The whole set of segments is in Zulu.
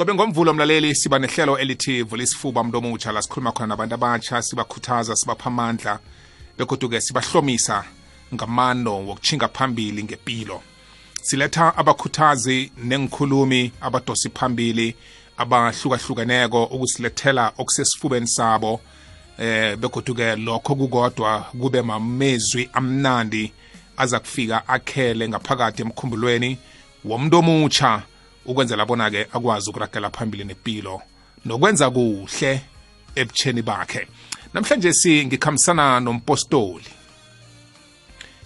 cobe ngomvulo mlaleli siba nehlelo elithi vula isifuba mntu omutsha. La sikhuluma khona nabantu abatsha sibakhuthaza sibapha amandla begoduke sibahlomisa ngamano wokuchinga phambili ngempilo siletha abakhuthazi nengikhulumi abadosi phambili abahlukahlukeneko ukusilethela okusesifubeni sabo eh begoduke lokho kukodwa kube mamezwi amnandi aza kufika akhele ngaphakathi emkhumbulweni womuntu omutsha. Ukwenzela bona-ke akwazi ukuragela phambili nempilo nokwenza kuhle ebutsheni bakhe. Namhlanje si ngikhambisana nompostoli.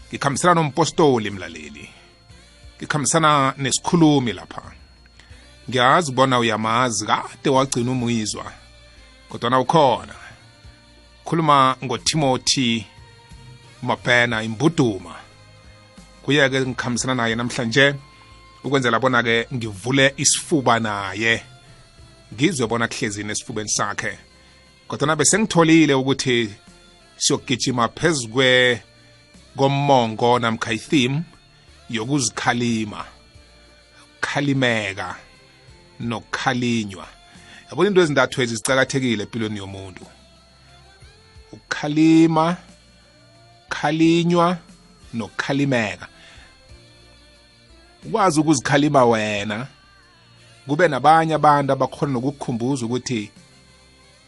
Ngikhambisana nompostoli mlaleli. Ngikhambisana nesikhulumi lapha. Ngiyazi bona uyamazi kade wagcina umuyizwa kodwana ukhona. Khuluma ngotimothy mapena imbuduma. Kuye-ke ngikhambisana naye namhlanje. Ukwenzela bona-ke ngivule isifuba naye. Ngizwe bona kuhlezini esifubeni sakhe. Kodwa bese ngitholile ukuthi siyokugijima phezu kwe komongo namkha i-theme yokuzikhalima khalimeka nokukhalinywa. Yabona into ezintathu ezi zicakathekile empilweni yomuntu? Ukukhalima khalinywa nokukhalimeka. Ukwazi ukuzikhalima wena kube nabanye abantu abakhona nokukukhumbuza ukuthi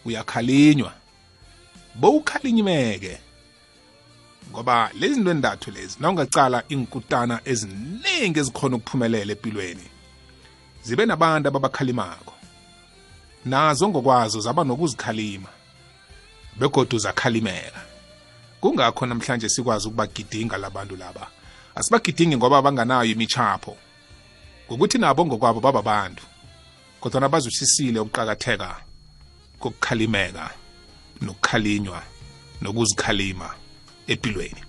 uyakhalinywa. Bowukhalinyimeke ngoba lezi zinto endathu lezi na ungacala inkutana eziningi ezikhona ukuphumelela empilweni zibe nabantu ababakhalimako. Nazo ngokwazo zaba nokuzikhalima begodu zakhalimeka. Kungakho namhlanje sikwazi ukubagidinga labantu laba. Asibagidingi ngoba banganayo imichapho ngokuthi nabo ngokwabo bababantu kodwa bazwisisile ukuqakatheka kokukhalimeka nokukhalinywa nokuzikhalima empilweni.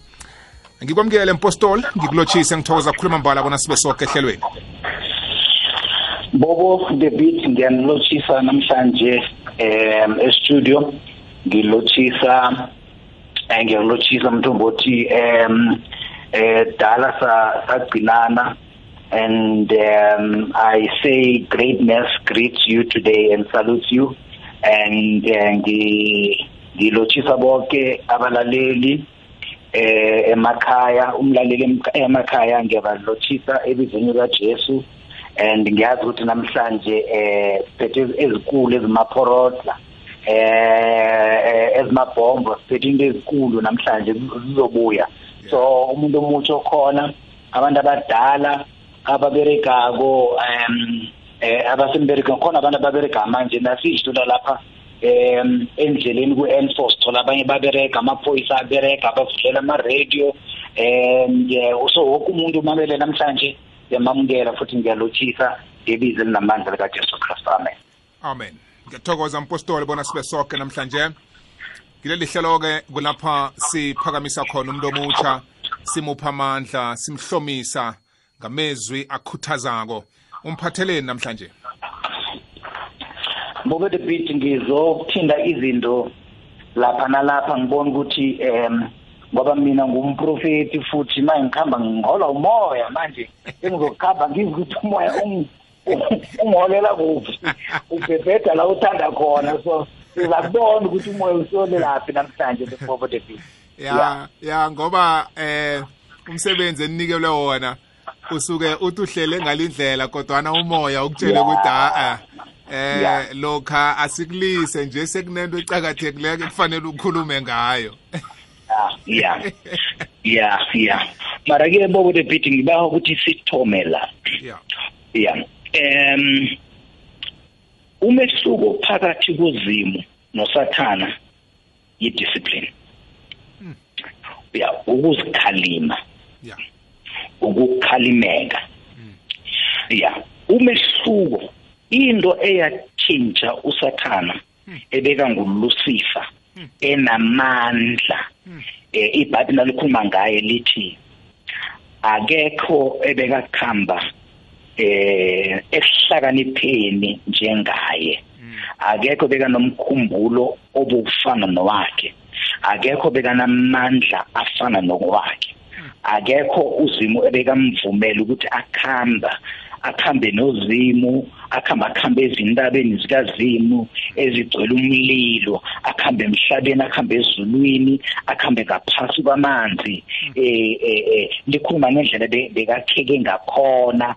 Ngikwamukele mpostoli ngikulotshise ngithokoza kukhuluma mbala bona sibe soke ehlelweni. Bobo the beat ngiyanilotshisa namhlanje um estudio. Ngilotshisa eh, ngiyalotshisa mthombothi um eh dala sagcinana and um, I say greatness greets you today and salutes you. And ngilotshisa bonke abalaleli eh emakhaya. Umlaleli emakhaya ngiyabalotshisa ebizweni likaJesu. And ngiyazi ukuthi namhlanje eh siphethe ezikulu ezimaphorotla eh ezimabhombo siphethe into ezikulu namhlanje zizobuya. So umuntu omutsha okhona abantu abadala ababeregako um eh abasembereka khona abantu ababereka manje nasijula lapha em endleleni ku-N4 sithola abanye babereka amaphoyisa abereka abavulela ama-radio um so wonke umuntu umamele namhlanje ngiyamamukela futhi ngiyalothisa ngebizo elinamandla likajesu kristu. Amen. Amen. Ngiyathokoza mpostoli bona sibe soke namhlanje. Ngileli hlelo-ke kulapha siphakamisa khona umuntu omutsha simupha amandla simhlomisa ngamezwi akhuthazako. Umphatheleni namhlanje. Bobe the beat ngizokuthinda izinto lapha nalapha ngibona ukuthi em ngoba mina ngumprofeti futhi manje ngikhamba ngihola umoya manje. Engizokukhamba ngizwe ukuthi umoya ungiholela kuphi? Ubhebheda la uthanda khona so sizakubona ukuthi umoya usole laphi namhlanje the beat ya ya ngoba eh umsebenzi enikelwe wona usuke uthi uhlele ngalindlela kodwana umoya ukutshele ukuthi a eh lokha asikulise nje sekunento ecakathekileke kufanele ukhulume ngayo. Yeah yeah yeah mara ke bobo the beat ngiba ukuthi sithome la yeah yeah um umehluko phakathi kuzimu nosathana yidiscipline. Ya ukuzikhalima. Yeah ukukhalimeka. Ya umehluko. Into eyatshintsha usathana ebeka ngulucifer enamandla. Eh ibhayibheli nalikhuluma ngaye lithi akekho ebekakhamba eh esihlakanipheni njengaye. Akekho beka nomkhumbulo obufana nowakhe. Akekho bekanamandla afana nokwakhe. Akekho uzimo ebekamvumela ukuthi akhamba akhambe nozimu akhambe akhambe ezintabeni zikazimu ezigcwele umlilo akhambe emhlabeni akhambe ezulwini akhambe ngaphasi kwamanzi. Eh eh likhuluma ngendlela bekakheke ngakhona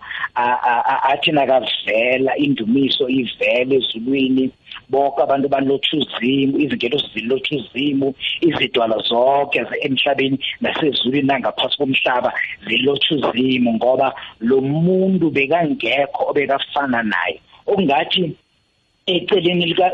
athi nakavela indumiso ivele ezulwini. Bonke abantu balotha uzimu izingelosi zilotha uzimu izidwala zonke emhlabeni nasezulwini nangaphasi komhlaba zilotha uzimu ngoba lo muntu bekangekho obekafana naye. Okungathi eceleni lika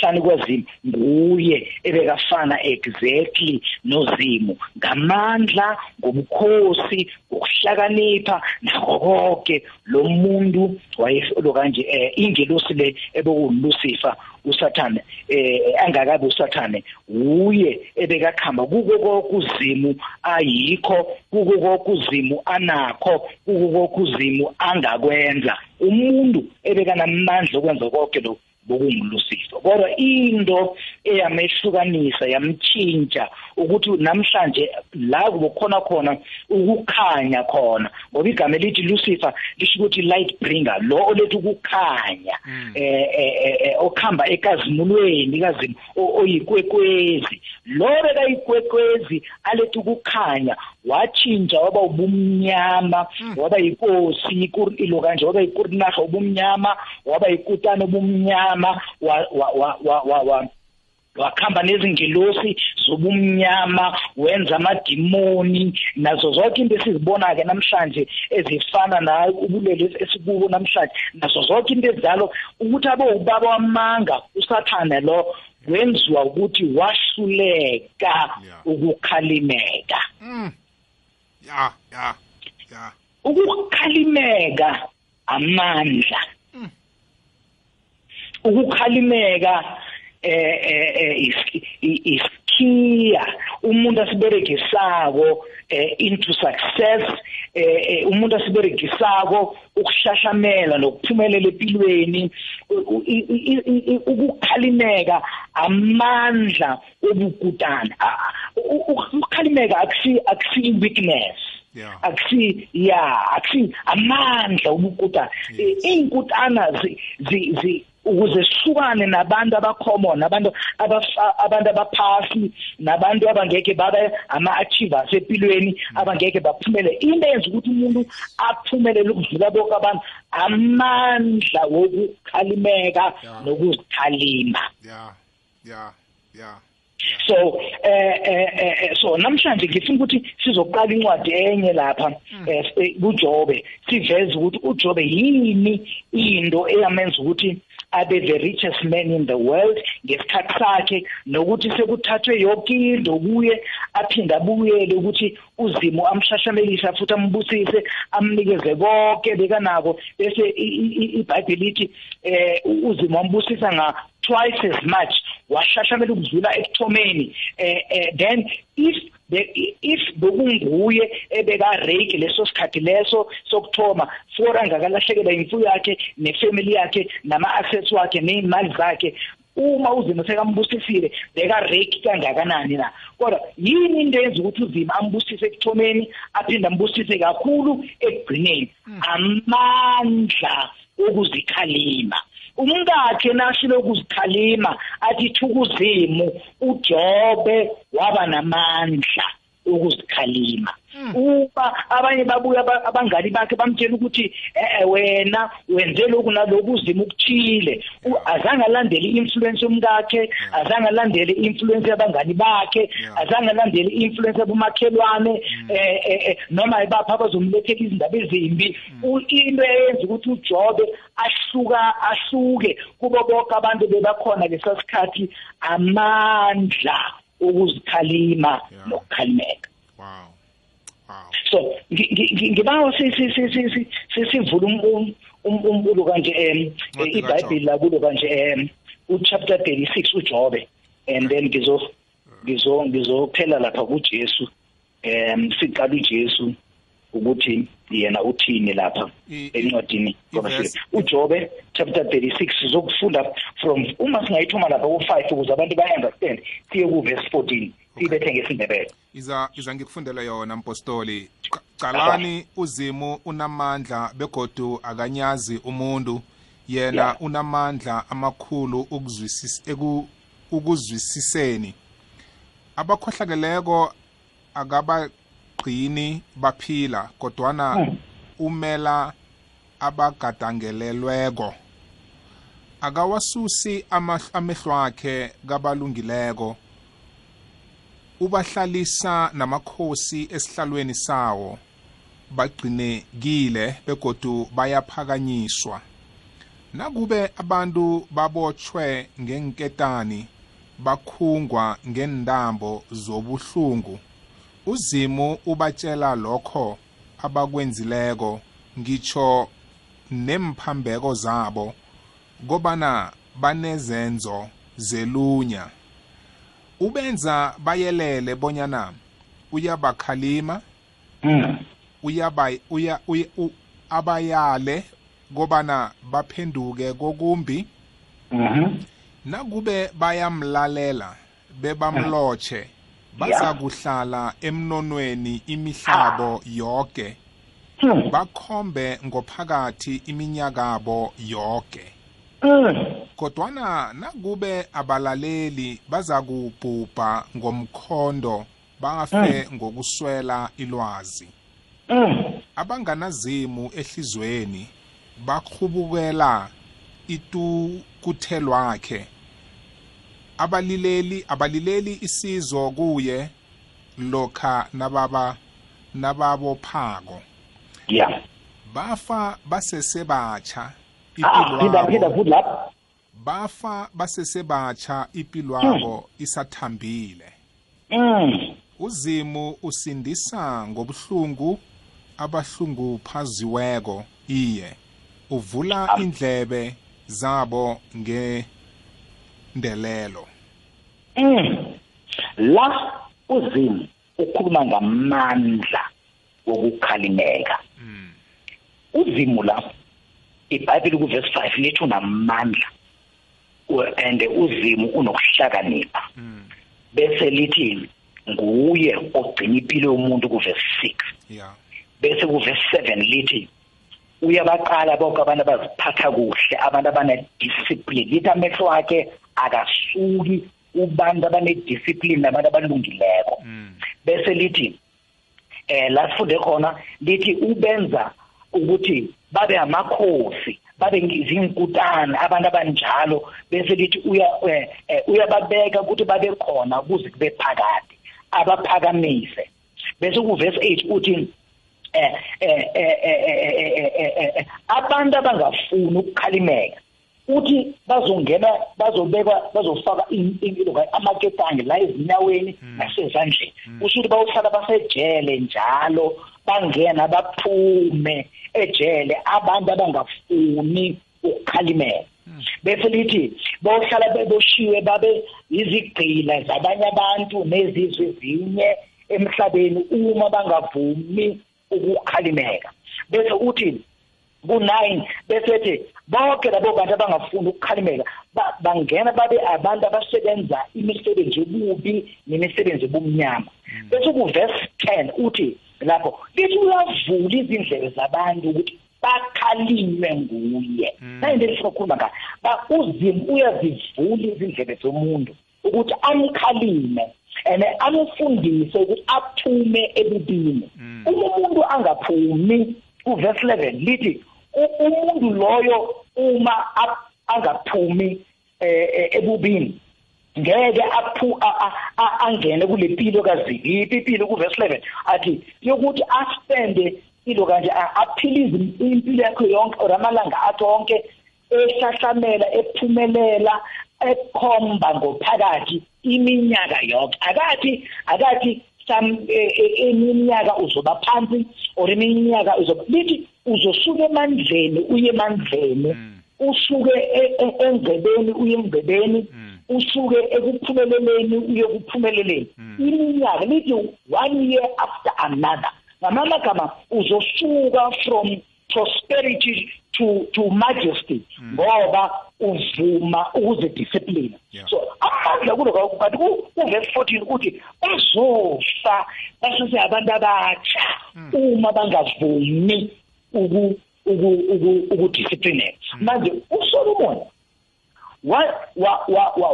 hlani kwazimu nguye ebekafana exactly nozimu. Ngamandla ngobukhosi ngokuhlakanipha nakho konke lo muntu wayefolo kanje eh, ingelosi le ebekulucifer usathane eh angakabe usathane uye ebekakhamba. Kuko kokuzimu ayikho kuko kokuzimu anakho kuko kokuzimu angakwenza. Umuntu ebekanamandla okwenza konke lokho bokungulusifa kodwa into eyamehlukanisa yamtshintsha ukuthi namhlanje la kukhona khona ukukhanya khona ngoba igama elithi Lucifer lisho ukuthi light bringer lo olethu ukukhanya hmm. eh, eh, eh okhamba ekazimulweni kazimu oyikwekwezi lo bekayikwekwezi alethu ukukhanya wathintsha waba ubumnyama hmm. waba yinkosi ilo kanje waba yikurinaha ubumnyama waba yikutana ubumnyama wa wa wa wa, wa wakhamba nezingelosi zobumnyama wenza amadimoni nazo zonke into esizibona ke namhlanje ezifana na ubulelo esikubo namhlanje nazo zonke into ezalo ukuthi abe ubaba wamanga usathane lo wenziwa ukuthi wahluleka ukukhalimeka mm. ya ya ya ukukhalimeka amandla mm. Ukukhalimeka eh eh iskiya umuntu asiberegisako eh, into success eh, eh umuntu asiberegisako ukushashamela nokuphumelela empilweni. Ukukhalimeka amandla obukutana. Ukukhalimeka akusi akusi weakness. Akusi ya akusi amandla obukutana. Inkutana zi ukuze sihlukane nabantu abacommon abantu abantu abaphasi nabantu abangeke babe ama-achievers empilweni abangeke baphumele. Into eyenza ukuthi umuntu aphumelele ukudlula bonke abantu amandla wokukhalimeka nokuzikhalima yeah. Yeah. Yeah. So eh, eh eh so namhlanje ngifuna ukuthi sizoqala incwadi enye lapha hmm. eh, kuJobe siveze ukuthi uJobe yini into eyamenza ukuthi abe the richest man in the world ngesikhathi sakhe nokuthi sekuthathwe yonke into kuye aphinde abuyele ukuthi uzimo amshashamelisa futhi ambusise amnikeze konke bekanako bese iBhayibheli lithi eh uzimo ambusisa twice as much. Washashamela ukudlula ekuthomeni eh, eh then if if bekunguye ebeka rake leso sikhathi leso sokuthoma for angakalahlekelwa imfuyo yakhe nefamily yakhe nama assets wakhe nezimali zakhe uma uzimo sekambusisile beka rake kangakanani na? Kodwa yini into yenza ukuthi uzimo ambusise ekuthomeni aphinde ambusise kakhulu ekugcineni? Hmm. amandla okuzikhalima. Umkakhe nashilo ukuzikhalima athi thukuzimu uJobe waba namandla ukuzikhalima. Uba abanye babuya abangani bakhe bamtshela ukuthi eh wena wenze lokhu naloku uzima ukuthile azange alandele influence yomkakhe azange alandele influence yabangani bakhe azange alandele influence yabomakhelwane hmm. eh, eh, eh noma ibapha abazomlethela izindaba ezimbi. Hmm. into eyenza ukuthi uJobe ahluka ahluke kubo bonke abantu bebakhona lesasikhathi amandla ukuzikhalima nokukhalimeka wow so ngibawa sivule umbulo kanje um iBhayibheli la kulo kanje um uchapter 36 uJobe. And then ngizo ngizo ngizophela lapha kuJesu um siqala uJesu ukuthi yena uthini lapha encwadini uJobe chapter 36 sizokufunda from uma singayithoma lapha ku5 ukuze abantu bayi understand siye ku verse 14 siyibethe ngesindebele iza iza ngikufundele yona mpostoli. Qalani uzimu unamandla begodu akanyazi umuntu. Yena Yeah. unamandla amakhulu ukuzwisiseni. Abakhohlakeleko akabagqini baphila kodwana Hmm. umela abagadangelelweko. Akawasusi ama- amehlo akhe kabalungileko. Ubahlalisa namakhosi esihlalweni sawo. Bagcinekile begodu bayaphakanyiswa. Nakube abantu babotshwe ngenketani bakhungwa ngendambo zobuhlungu uzimu ubatshela lokho abakwenzileko ngitsho nemphambeko zabo kobana banezenzo zelunya. Ubenza bayelele bonyana uyabakhalima Mm. uyaba uya, abayale kobana baphenduke kokumbi Mhm. nakube bayamlalela bebamlotshe bazakuhlala emnonweni imihlabo yonke Hmm. bakhombe ngophakathi iminyakabo yonke. Kodwana nakube abalaleli bazakubhubha ngomkhondo bafe ngokuswela ilwazi. Mm. abanganazimu ehlizweni bakhubukela itukuthelwakhe. Abalileli abalileli isizo kuye lokha nababa nababophako. Yeah. bafa basesebatsha Ah, bafa basesebatsha impilo yabo isathambile. Mm. uzimu usindisa ngobuhlungu abahlunguphaziweko iye. Uvula Am- indlebe zabo ngendelelo. Mm. La uzimu ukhuluma ngamandla wokukhalimeka. Uzimu la iBhayibheli kuverse 5 lithi unamandla and uzimu unokuhlakanipha. Bese lithi nguye ogcina impilo yomuntu kuverse 6. ya bese kuverse 7 lithi uyabaqala bonke abantu abaziphatha kuhle abantu abane-discipline. Lithi amehlo akhe akasuki kubantu abane-discipline nabantu abalungileko. Bese lithi eh la sifunde khona lithi ubenza ukuthi babe amakhosi. Babe zinkutana abantu abanjalo bese lithi uya eh, eh, uyababeka ukuthi babe khona kuze kube phakade abaphakamise bese kuverse 8 uthi eh eh eh eh, eh, eh, eh, eh, eh, abantu abangafuni ukukhalimeka uthi bazongena bazobekwa bazofaka in- impilo ngayo amaketange la ezinyaweni nasezandleni kusho ukuthi bawuhlala basejele njalo bangena baphume ejele abantu abangafuni ukukhalimeka bese lithi bohlala beboshiwe babe izigqila zabanye abantu nezizwe ezinye emhlabeni uma bangavumi ukukhalimeka bese uthi ku-9 bese ethi bonke labo bantu abangafuni ukukhalimeka ba- bangena babe abantu abasebenza imisebenzi yobubi nemisebenzi yobumnyama. Bese kuverse 10 uthi lapho lithi uyavula izindlebe zabantu ukuthi bakhalime nguye. Nayinto elifuna ukukhuluma ngayo Ba- uzimu uyazivula izindlebe zomuntu ukuthi amkhalime and amfundise ukuthi aphume ebubini. Uma umuntu angaphumi kuverse 11 lithi umuntu loyo uma ap- angaphumi eh, eh, ebubini. Ngeke aphu angene kule mpilo kaziliphi impilo kuverse 11 athi yokuthi aspende ilo kanje a- aphile izim- impilo yakhe yonke or amalanga akhe onke ehlahlamela ephumelela ekhomba ngophakathi iminyaka yonke. Akathi akathi some iminyaka uzoba phansi or iminyaka uzoba lithi uzosuka emandleni uye emandleni usuke e- e- engcebeni uye engcebeni usuke ekuphumeleleni uye kuphumeleleni iminyaka lithi one year after another. Ngamanye amagama uzosuka from prosperity to to majesty ngoba uvuma ukuzidiscipline Yeah. so amandla kuloko kanti ku- kuverse 14 uthi bazofa basese abantu abatsha uma bangavumi uku uku- uku- ukudiscipline manje uSolomon wa wa wa wa-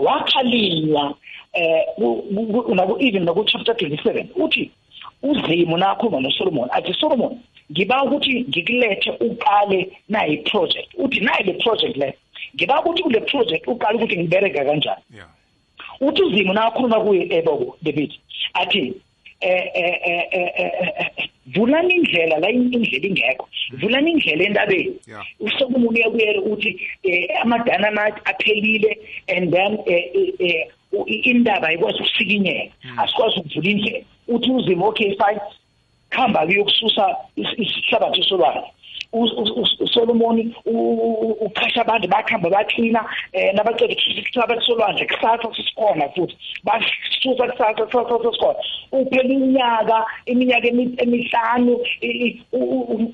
wakhalinywa eh ku- ku- ku- naku even naku chapter 27 uthi uzimo nakhuluma noSolomon athi Solomon ngiba ukuthi ngikulethe uqale nayi project. Uthi nayi le project le ngiba ukuthi kule project uqale ukuthi ngibereka kanjani? Yeah. Uthi uzimo nakhuluma kuye eboko David athi eh eh eh eh, eh, eh, vulani indlela la in- indlela ingekho. Vulani indlela entabeni. Usokumuntu uyakuyela ukuthi amadana nathi aphelile and then indaba ayikwazi ukusikinyeka. Asikwazi ukuvula indlela. Uthi uzimo okay fine. Khamba kuyokususa is- isihlabathi solwane uSolomon uqasha abantu bakhamba bathina eh nabacela ukususa isihlabathi solwandle kusasa sisikhona futhi. Basusa kusasa kusasa sisikhona uphela iminyaka iminyaka emi- emihlanu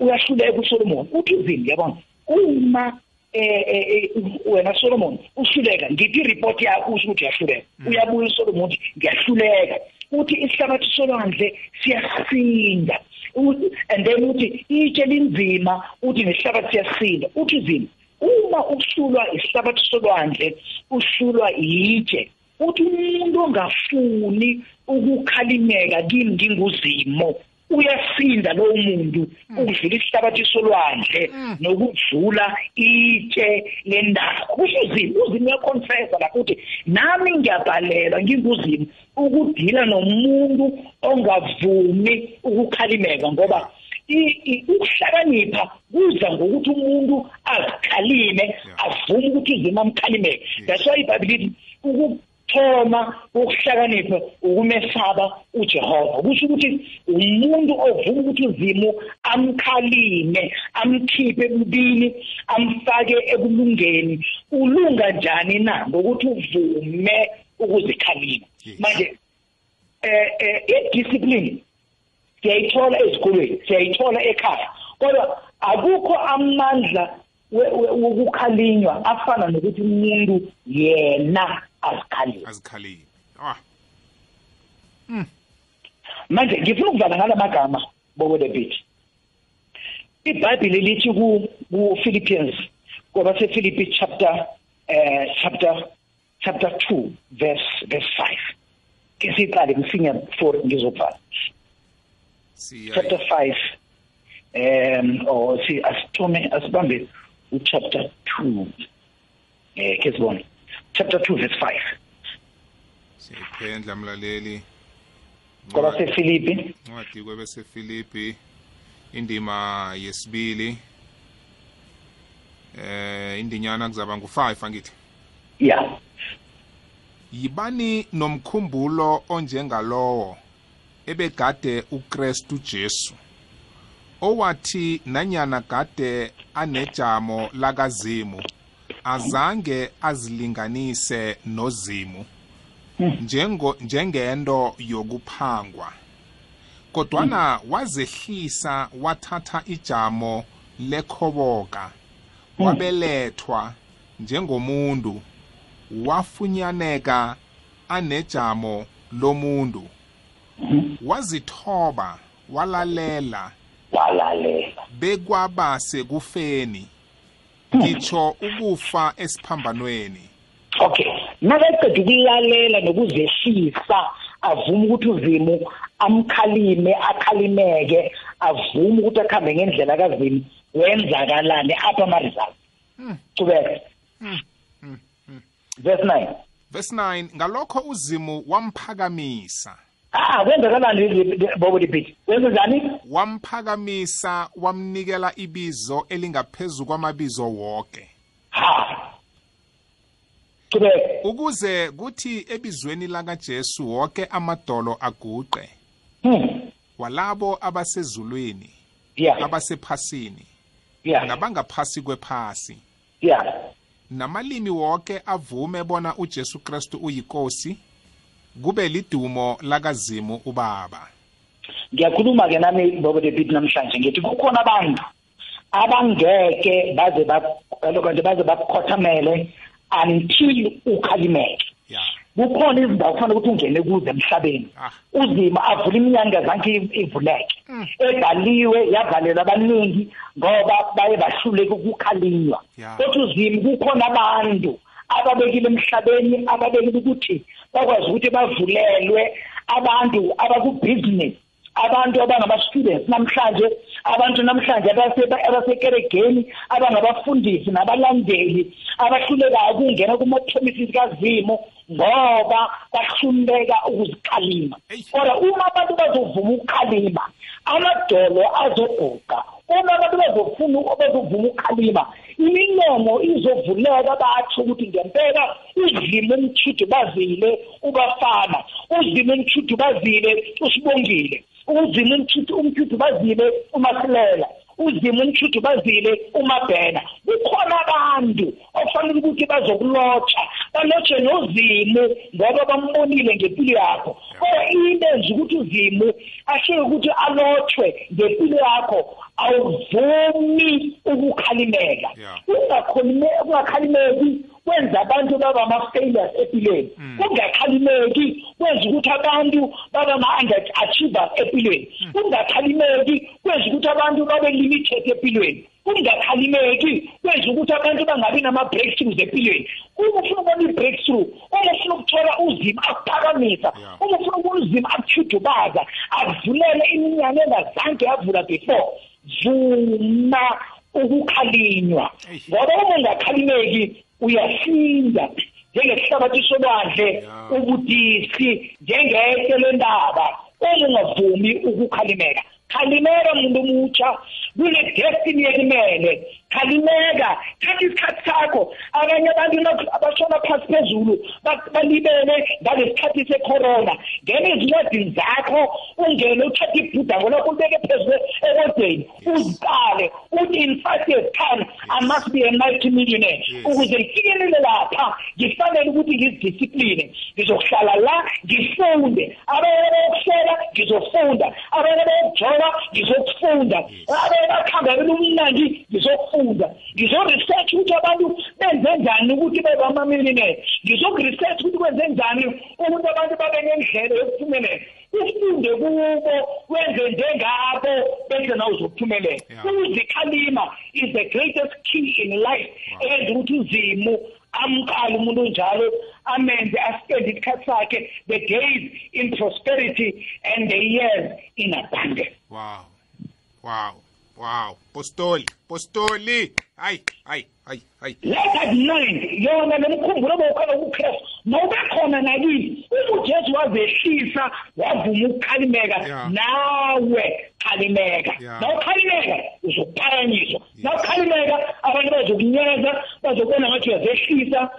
uyahluleka uSolomon. Uthi uzini yabona? Uma eh eh, eh, wena Solomon uhluleka ngithi report yakho usho ukuthi uyahluleka? Uyabuya uSolomon uthi ngiyahluleka uthi isihlabathi solwandle siyasinda and then uthi itshe linzima uthi nesihlabathi siyasinda uthi zima uma uhlulwa isihlabathi solwandle uhlulwa yitshe uthi umuntu ongafuni ukukhalimeka kimi nginguzimo. Uyasinda lowo muntu ukudlula isihlabathi solwandle nokudlula itshe lendaba kusho uzimo uzimo uyaconfessa lapho uthi nami ngiyabhalelwa nginguzimo ukudila nomuntu ongavumi ukukhalimeka ngoba ukuhlakanipha kuza ngokuthi umuntu azikhalime avume ukuthi uzima amkhalimeke. That's why ibhayibheli lithi ukuthoma ukuhlakanipha ukumesaba uJehova. Kusho ukuthi umuntu ovuma ukuthi uzimo amkhalime amkhiphe ebubini amfake ekulungeni. Ulunga njani na ngokuthi uvume ukuzikhalima? Manje eh eh idiscipline siyayithola ezikolweni siyayithola ekhaya. Kodwa akukho amandla wokukhalinywa afana nokuthi umuntu yena azikhalime azikhalile ah. Manje ngifuna ukuvala ngalamagama bobo the beat iBhayibheli lithi ku ku Philippians ngoba sePhilippi chapter eh chapter chapter 2 verse verse 5 ke siqale kusinya 4 ngizovala. Chapter siya 5 um or si asithome asibambe uchapter 2 eh ke sibone. Chapter 2 verse 5 siyiphendla mlaleli. Ngoba sePhilippi ncwadi kwebese Filipi indima yesibili. Eh indinyana kuzaba ngu5 angithi? Yeah yibani nomkhumbulo onjengalowo ebegade uKristu Jesu? Owathi nanyana gade anejamo lakazimu azange azilinganise nozimu. Njengo njengento yokuphangwa. Kodwana wazehlisa wathatha ijamo lekhoboka wabelethwa njengomuntu wafunyaneka anejamo lomuntu. Wazithoba walalela walalela bekwaba sekufeni ngitsho ukufa esiphambanweni. Okay. Nakaqeda ukulalela nokuzehlisa avuma ukuthi uzimu amkhalime akhalimeke avuma ukuthi akhambe ngendlela kazimu. Wenzakalani? Apha ama results qhubeka. Verse 9 verse 9 ngalokho uzimu wamphakamisa. Ah kwenzakalani bobo dipiti wenza njani wamphakamisa wamnikela ibizo elingaphezu kwamabizo wonke ha. Qhubeka. Ukuze kuthi ebizweni lakaJesu wonke amadolo aguqe hmm. walabo abasezulwini yeah abasephasini yeah nabangaphasi kwephasi. Yeah namalimi wonke avume bona uJesu Kristu uyinkosi kube lidumo lakazimu ubaba. Ngiyakhuluma ke nami bobo debit namhlanje ngithi kukhona abantu abangeke baze bakalokanti baze bakukhothamele until ukhalimeke ya. Kukhona izindawo kufanele ukuthi ungene kuzo emhlabeni. Ah. uzima avule iminyango zanke ivuleke. Ebhaliwe yavalelwa abaningi ngoba baye bahluleka ukukhalinywa Ya. kodwa uzima kukhona abantu ababekile emhlabeni ababekile ukuthi bakwazi ukuthi bavulelwe abantu abakubhizinesi abantu abangama-students namhlanje abantu namhlanje abase- abasekeregeni abangabafundisi nabalandeli abahlulekayo ukungena kuma-premises kazimo ngoba bahluleka ukuzikhalima. Kodwa uma abantu bazovuma ukukhalima amadolo azoguqa uma abantu bazofuna bazovuma ukukhalima imilomo izovuleka batsho ukuthi ngempela uzimo umthudu bazile ubafana uzimo umthudu bazile usibongile uzimo umthudu umthudu bazile umasilela uzimo umthudu bazile umabhena. Kukhona abantu ofanele ukuthi bazokulotsha balotshe nozimo ngoba bambonile ngempilo yakho. Kodwa into enza ukuthi uzimo ahleke ukuthi alotshwe ngempilo yakho awuvumi ukukhalimeka Yeah. ungakhalimeki ungakhalimeki kwenza abantu baba ama-failures empilweni ungakhalimeki kwenza ukuthi abantu baba ama-underachievers empilweni ungakhalimeki kwenza ukuthi abantu babe limited empilweni ungakhalimeki kwenza ukuthi abantu bangabi nama-breakthroughs empilweni uma ufuna ukubona i-breakthrough uma ufuna ukuthola uzima akuphakamisa Yeah. uma ufuna ukubona uzima akuchudubaza akuvulele iminyango engazange yavula before. Vuma ukukhalinywa. Ngoba uma ungakhalimeki uyasinda njengesihlabathi solwandle ubudisi njengehlo lendaba. Uma ungavumi ukukhalimeka khalimeka muntu omutsha kune-destiny ekumele khalimeka thatha isikhathi sakho. Abanye abantu nak- abashona phasi phezulu ba- balibele ngale sikhathi secorona. Ngena ezincwadini zakho ungene uthathe ibhudango lakho ulibeke phezulu ebodeni uziqale uthi in five years time i must be a multi millionaire Yes. ukuze ngifikelele lapha ngifanele ukuthi ngizidiscipline ngizohlala la ngifunde. Abanye bayokuhlela ngizofunda. Abanye bayokujoba ngizokufunda. Abanye bakuhambela umnandi ngizokufunda. Ngizo-research ukuthi abantu benze njani ukuthi bebe ama-millionaire ngizoku-research ukuthi kwenze njani ukuthi abantu babe nendlela yokuphumelela ufunde kubo wenze njengabo benze nawe uzokuphumelela Yeah. ukuzikhalima is the greatest key in life. Eyenza ukuthi uzimo amqale umuntu onjalo amenze aspende isikhathi sakhe the days in prosperity and the years in abundance. Wow. Wow. Wow. Postoli postoli. Hayi hayi hayi hayi let at night yona nemkhumbulo bokhala ukukristu nobe khona nakini uma ujesu wazehlisa wavuma ukukhalimeka. Yeah. nawe khalimeka. Yeah. nawukhalimeka uzokuphakanyiswa. Nawukhalimeka abantu bazokunyeza bazobona ngathi uyazehlisa.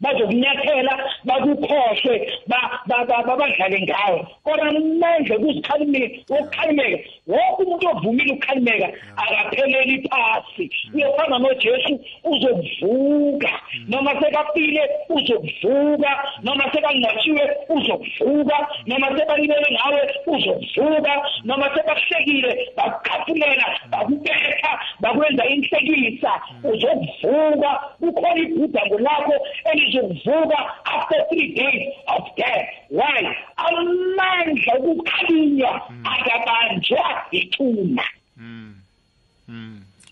Bazokunyathela bakukhohlwe ba- ba- ba- ba- badlale ngawe kodwa manje kuzikhalimeka ukukhalimeka wonke umuntu ovumile ukukhalimeka akapheleli phasi. Uyofana nojesu uzokuvuka. Noma sekafile uzokuvuka. Noma sekanqatshiwe uzokuvuka. Noma sebalibele ngawe uzokuvuka. Noma sebakuhlekile bakukhafulela bakubetha bakwenza inhlekisa. Uzokuvuka. Kukhona ibhudango lakho elizokuvuka after three days of death why amandla okukhalinywa akabanjwa ithuna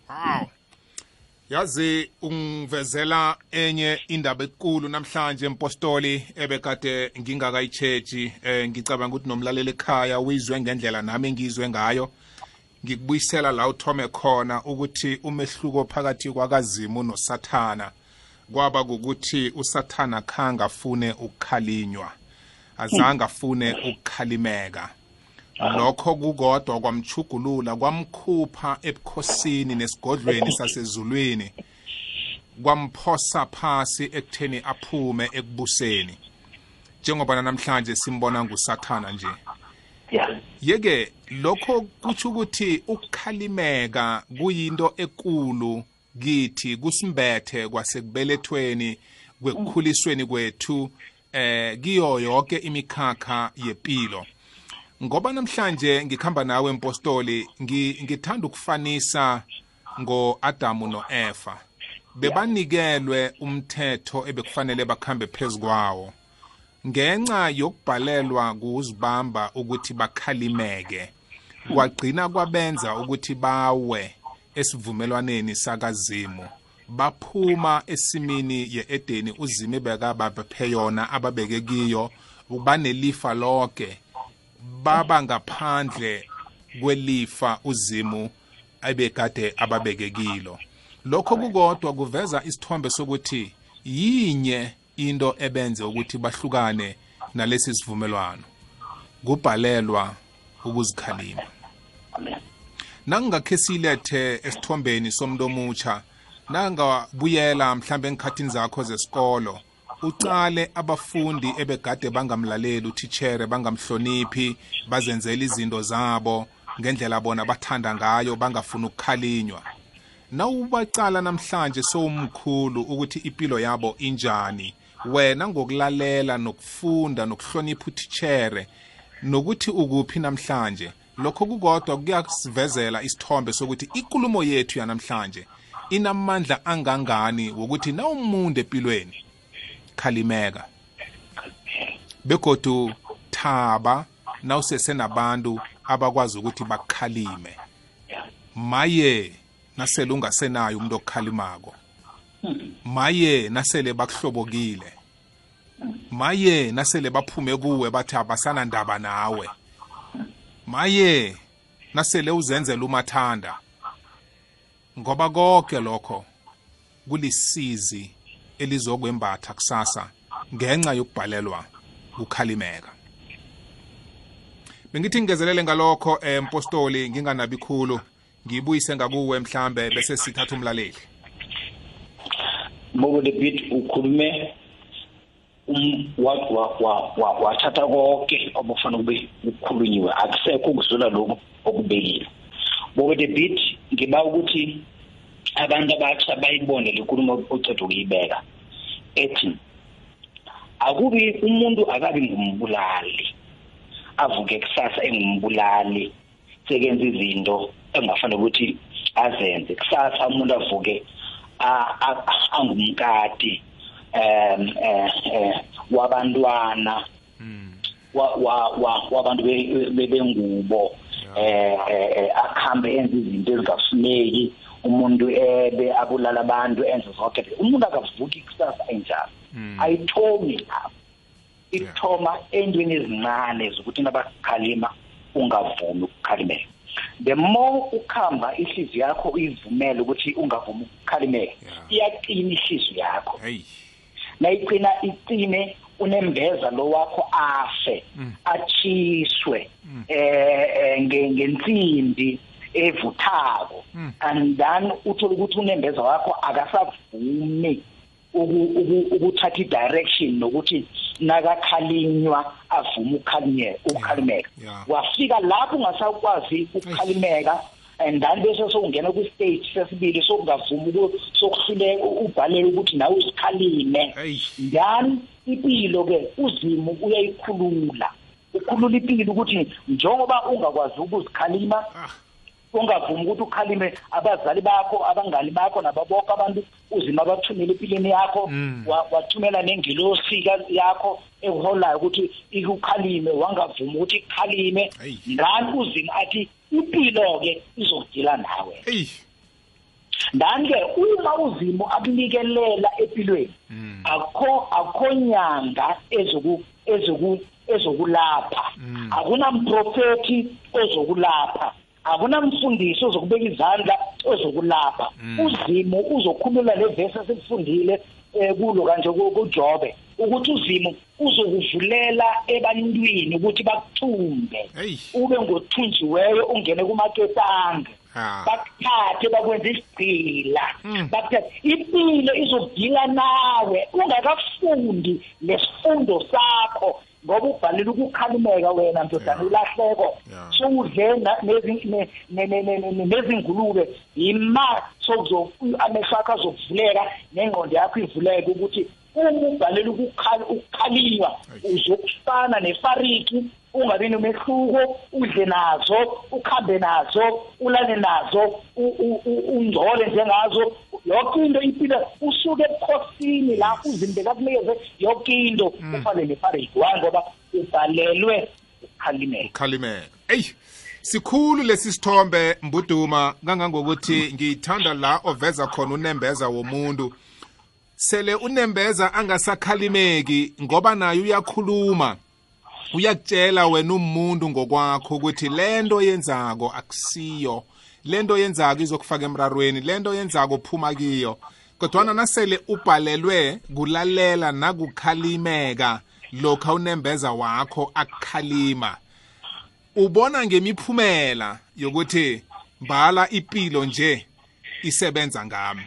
wow. Yazi ungivezela enye indaba ekulu namhlanje impostoli ebekade ngingakayichechi eh ngicabanga ukuthi nomlaleli ekhaya uyizwe ngendlela nami engizwe ngayo. Ngikubuyisela la uthome khona ukuthi umehluko phakathi kwakazimu nosathana. Kwaba ukuthi usathana khanga afune ukukhalinywa azange afune ukukhalimeka. Lokho kukodwa kwamchugulula kwamkhupha ebukhosini nesigodlweni sasezulwini kwamphosa phasi ekutheni aphume ekubuseni. Njengoba namhlanje simbona ngusathana nje. Yeke lokho kutsho ukuthi ukukhalimeka kuyinto ekulu kithi kusimbethe kwasekubelethweni kwekukhulisweni kwethu eh kiyo yonke imikhakha yempilo ngoba namhlanje ngikhamba nawe impostoli ngi- ngithanda ukufanisa ngo-adamu no-efa bebanikelwe umthetho ebekufanele bakhambe phezukwawo ngenxa yokubhalelwa kuzibamba ukuthi bakhalimeke kwagcina kwabenza ukuthi bawe. Esivumelwaneni sakazimu baphuma esimini ye-edeni uzime bekabaphe yona ababeke kiyo banelifa lonke baba ngaphandle kwelifa uzimu ebekade ababeke kilo. Lokho kukodwa kuveza isithombe sokuthi yinye into ebenze ukuthi bahlukane nalesi sivumelwano. Kubhalelwa ukuzikhalima. Nangingakhe silethe esithombeni somuntu omutsha nangabuyela mhlambe engikhathini zakho zesikolo ucale abafundi ebegade bangamlaleli uthichere bangamhloniphi bazenzela izinto zabo ngendlela bona bathanda ngayo bangafuni ukukhalinywa. Nawubacala namhlanje sowumkhulu ukuthi impilo yabo injani wena ngokulalela nokufunda nokuhlonipha uthichere nokuthi ukuphi namhlanje? Lokho kukodwa kuyasivezela isithombe sokuthi ikulumo yethu yanamhlanje inamandla angangani wokuthi nawumuntu empilweni. Khalimeka. Begodu thaba nawusesenabantu abakwazi ukuthi bakhalime. Maye nasele ungasenayo umuntu okukhalimako. Maye nasele bakuhlobokile. Maye nasele baphume kuwe bathi abasana ndaba nawe. Maye nasele uzenzela umathanda. Ngoba konke lokho kulisizi elizokwembatha kusasa ngenxa yokubhalelwa ukukhalimeka bengithi ngingezelele ngalokho empostoli nginganabi khulu. Ngiyibuyise ngakuwe mhlambe bese sithatha umlaleli. Mobile bit ukhulume um wathatha konke obufana kube ukukhulunyiwe akusekho ukudlula lokho okubekile Mobile bit ngiba ukuthi abantu abatsha bayibone lenkulumo oceda ukuyibeka ethi akubi umuntu akabi ngumbulali avuke kusasa engumbulali sekenza izinto engafanele ukuthi azenze kusasa umuntu avuke angumkati um eh wabantwana. Wabantu bebengubo eh akhambe enza izinto ezingafuneki. Umuntu ebe abulala abantu enze zonke umuntu akavuki kusasa enjalo. Ayithomi lapho. Ithoma endweni ezincane zokuthi nabakhalima ungavumi ukukhalimela. The more ukhamba ihliziyo yakho uyivumele ukuthi ungavumi ukukhalimela iyaqina ihliziyo yakho. Nayiqina iqine unembeza lo wakho afe achiswe eh ngensimbi evuthako. And then uthola ukuthi unembeza wakho akasavumi ukuthatha i-direction nokuthi nakakhalinywa avume ukukhalimeka ukukhalimeka. Wafika lapho ungasakwazi ukukhalimeka and then bese sokungena kwi-stage sesibili sokungavumi sokuhluleka ubhalele ukuthi nawe usikhalime then impilo-ke uzimu uyayikhulula ukhulula impilo ukuthi njengoba ungakwazi ukuzikhalima ungavumi ukuthi ukhalime abazali bakho abangani bakho nababonke abantu uzima abathumela empilweni yakho wathumela nengilosi yakho eholayo ukuthi ikukhalime wangavumi ukuthi ikhalime ngani uzima athi impilo-ke izodila nawe. Ndani-ke uma uzimo akunikelela empilweni akho akho nyanga ezoku ezoku ezokulapha. Akunamprofethi ozokulapha. Akunamfundiso ozokubeka izandla ozokulapha. Uzimo uzokhulula levesi esikufundile kulo kanje kuJobe ukuthi uzimo uzokuvulela ebantwini ukuthi bakuthumbe. Ube ngothunjiweyo ungene kumaketanga bakuthathe bakwenza isigcila bakuthathe impilo izodila nawe ungakafundi lesifundo sakho. Ngoba ubhalile ukukhalimeka wena ndodana ulahleko. Sowudle nezingulube ima amehlo akho azokuvuleka nengqondo yakho ivuleke ukuthi uma ubhalele ukukhalinywa uzokufana nefariki ungabi nomehluko udle nazo ukhambe nazo ulale nazo ungcole njengazo. Yonke into impilo usuke ebukhosini la uzimbe kakunikeze yonke into. Kufanele fare why ngoba ubhalelwe ukhalimela. Ukhalimela. Eyi sikhulu lesi sithombe mbuduma kangangokuthi ngiyithanda la oveza khona unembeza womuntu. Sele unembeza angasakhalimeki ngoba naye uyakhuluma. Uyakutshela wena umuntu ngokwakho ukuthi lento yenzako akusiyo. Lento yenzako izokufaka emrarweni lento yenzako phuma kiyo. Kodwana nasele ubhalelwe kulalela nakukhalimeka lokha unembeza wakho akukhalima. Ubona ngemiphumela yokuthi mbala ipilo nje isebenza ngami.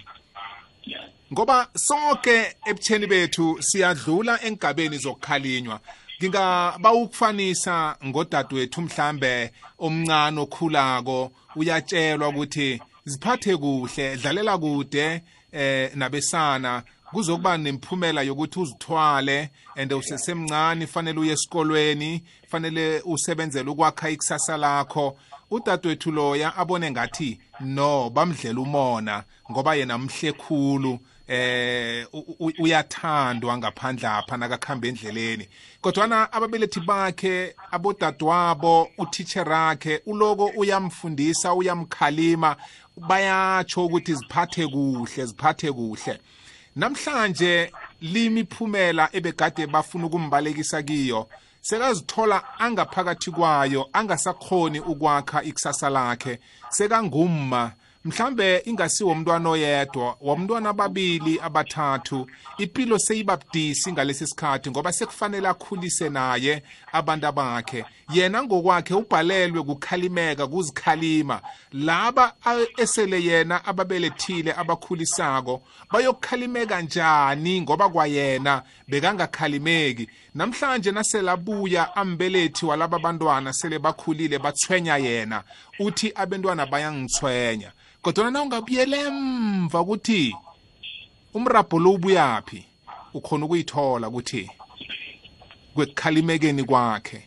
Ngoba sonke ebutheni bethu siyadlula engabeni zokukhalinywa. Ngingaba ukufanisa ngodadewethu mhlambe omncane okhulako uyatshelwa ukuthi ziphathe kuhle dlalela kude eh nabesana. Kuzokuba nemphumela yokuthi uzithwale and usesemncane fanele uye esikolweni fanele usebenzele ukwakha ikusasa lakho. Udadewethu loya abone ngathi no bamdlela umona ngoba yena mhle khulu. Eh uyathandwa ngaphandle apha nakakhamba endleleni. Kodwana ababelethi bakhe abodadewabo utitsher akhe uloko uyamfundisa uyamkhalima bayatsho ukuthi ziphathe kuhle ziphathe kuhle. Namhlanje limiphumela ebegade bafuna ukumbalekisa kiyo. Sekazithola angaphakathi kwayo angasakhoni ukwakha ikusasa lakhe. Sekangumma. Mhlambe ingasiwo umntwana oyedwa womntwana ababili abathathu. Impilo seyibabudisi ngalesi sikhathi ngoba sekufanele akhulise naye abantu bakhe yena ngokwakhe ubhalelwe kukhalimeka kuzikhalima. Laba esele yena ababelethile abakhulisako bayokukhalimeka njani ngoba kwayena bekangakhalimeki? Namhlanje naselabuya ambelethi walaba bantwana sele bakhulile bathwenya yena. Uthi abantwana bayangithwenya kodwa na ungabuyela emva ukuthi umrabho lo ubuyaphi ukhona ukuyithola ukuthi kwekukhalimekeni kwakhe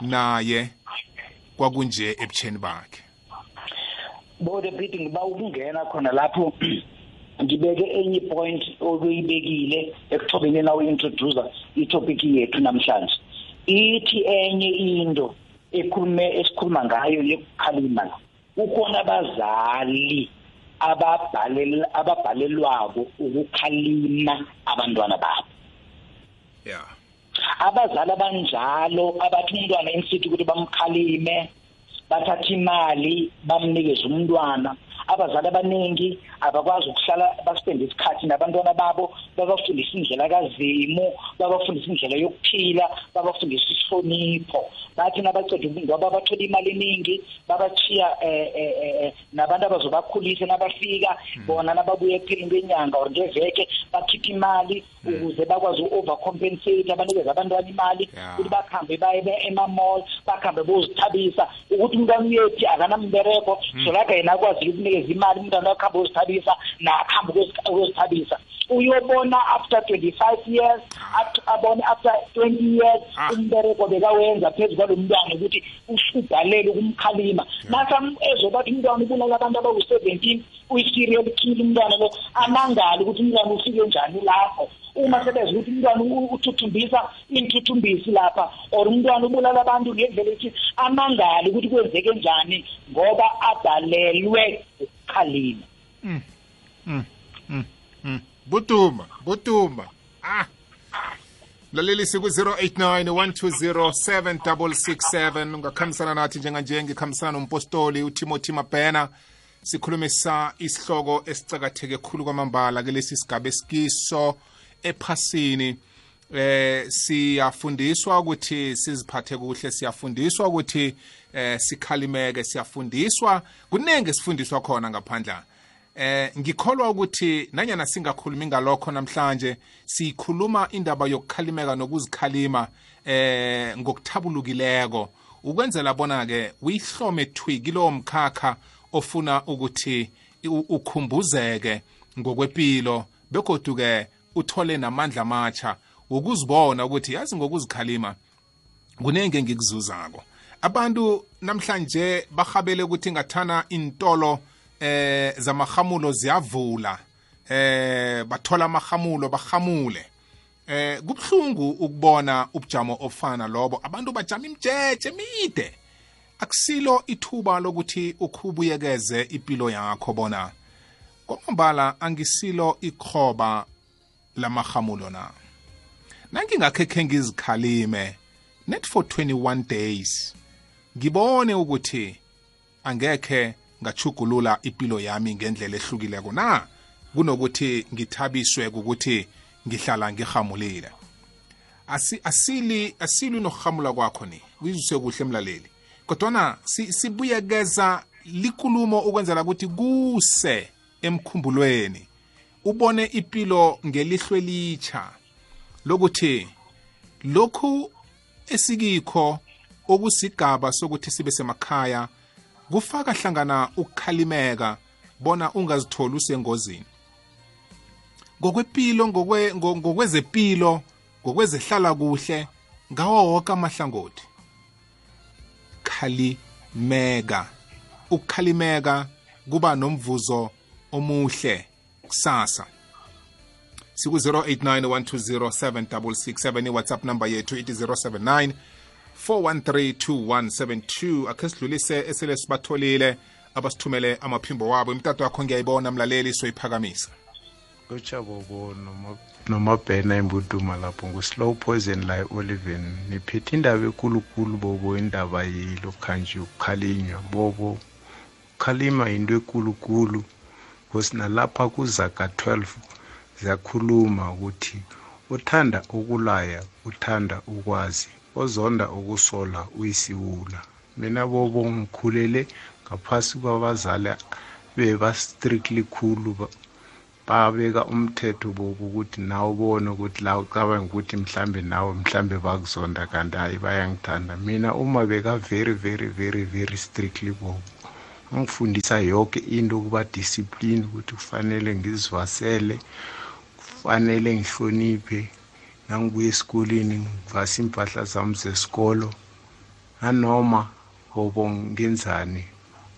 naye kwakunje ebutheni bakhe? Bode bithi ngiba ukungena khona lapho ngibeke enye point okuyibekile ekuthobeni na uintroducer itopic yethu namhlanje. Ithi enye into ekhulume esikhuluma ngayo yekukhalima ukhona abazali ababhalela ababhalelwako ukukhalima abantwana babo. Yeah. Abazali abanjalo abathi umntwana insithi ukuthi bamkhalime bathatha imali bamnikeze umntwana. Abazali abaningi abakwazi ukuhlala baspende isikhathi nabantwana babo babafundisa indlela kazimu babafundisa indlela yokuphila babafundisa isihlonipho. Bathi nabaceda ngoba bathola imali eningi babachiya eh, eh, eh, nabantu abazobakhulisa nabafika bona nababuya ekuphileni kwenyanga or ngeveke bakhipha imali ukuze bakwazi u-overcompensate abanikeza abantwana imali ukuthi bakhambe baye ema-mall bakhambe bozithabisa ukuthi umntwana uyethi akanambereko solaka yena akwazi ukunikeza imali umntwana wakhambe uzithabisa nakhambe ukuzithabisa uyobona after 25 years abone after 20 years umbereko bekawenza phezu kwalo mntwana ukuthi ubhalele ukumkhalima masa ezobathi umntwana ubulala abantu abawu-17 uyi-serial kill umntwana lo amangali ukuthi umntwana ufike njani lapho. Uma sebeza ukuthi umntwana uthuthumbisa inthuthumbisi lapha or umntwana ubulala abantu ngendlela ethi amangali ukuthi kwenzeke njani ngoba abhalelwe ukukhalima mm. mm. mm. buduma buduma ah mlalelisi ku-089 120 ungakhambisana nathi njenganje ngikhambisana nompostoli utimothy mabhena sikhulumisa isihloko esicakatheke khulu kwamambala ke lesi sigaba esikiso ephasini eh siyafundiswa ukuthi siziphathe kuhle siyafundiswa ukuthi eh sikhalimeke siyafundiswa. Kuningi sifundiswa khona ngaphandla. Eh ngikholwa ukuthi nanyana singakhulumi ngalokho namhlanje sikhuluma indaba yokukhalimeka nokuzikhalima eh ngokuthabulukileko. Ukwenzela bona ke uyihlome thwi kilowo mkhakha ofuna ukuthi ukhumbuzeke ngokwepilo. Begodu ke uthole namandla amatsha ukuzibona ukuthi yazi ngokuzikhalima kunenge ngikuzuzako. Abantu namhlanje bahabele ukuthi ngathana intolo eh zamahamulo ziyavula eh bathola amahamulo bahamule eh kubhlungu ukubona ubujamo ofana lobo. Abantu bajama imjeje emide. Akusilo ithuba lokuthi ukhubuyekeze impilo yakho bona. Kwamambala angisilo ikhoba lamahamulo na? Nangingakhekhe ngizikhalime net for 21 days. Ngibone ukuthi angekhe ngachugulula impilo yami ngendlela ehlukileko na? Kunokuthi ngithabiswe ukuthi ngihlala ngihamulile. Asi, asili asili nokuhamula kwakho ni? Kuyizwe kuhle emlaleli kodwana sibuyekeza si likulumo ukwenzela ukuthi kuse emkhumbulweni. Ubone impilo ngelihlo elitsha lokuthi lokhu esikikho okusigaba sokuthi sibe semakhaya kufaka hlangana ukukhalimeka bona ungazitholi usengozini. Ngokwepilo ngokwezepilo ngokwezehlala kuhle ngawo wonke amahlangothi. Khalimeka. Ukukhalimeka kuba nomvuzo omuhle. Kusasa. Siku-089 120 iwhatsapp number yethu ithi 079 4132172 akhe sidlulise esele sibatholile abasithumele amaphimbo wabo. Imtato yakho ngiyayibona mlaleli soyiphakamisa lochabobo nomabhena embuduma lapho ngu-slow poison la e-oliven niphethe indaba ekulukulu bobo indaba yilokhanji ukukhalinywa bobo ukukhalima yinto ekulukulu because nalapha kuzaka 12 ziyakhuluma ukuthi uthanda ukulaya uthanda ukwazi ozonda ukusola uyisiwula. Mina bobo ngikhulele ngaphasi kwabazali beba-strictly khulu babeka umthetho bobo ukuthi nawe ubone ukuthi la ucabanga ukuthi mhlambe nawe mhlambe bakuzonda kanti hayi bayangithanda. Mina uma beka very very very very strictly bobo. Angifundisa yonke into ukuba discipline ukuthi kufanele ngizivasele kufanele ngihloniphe. Nangibuya esikoleni ngivasa impahla zami zesikolo. Nanoma hobo ngenzani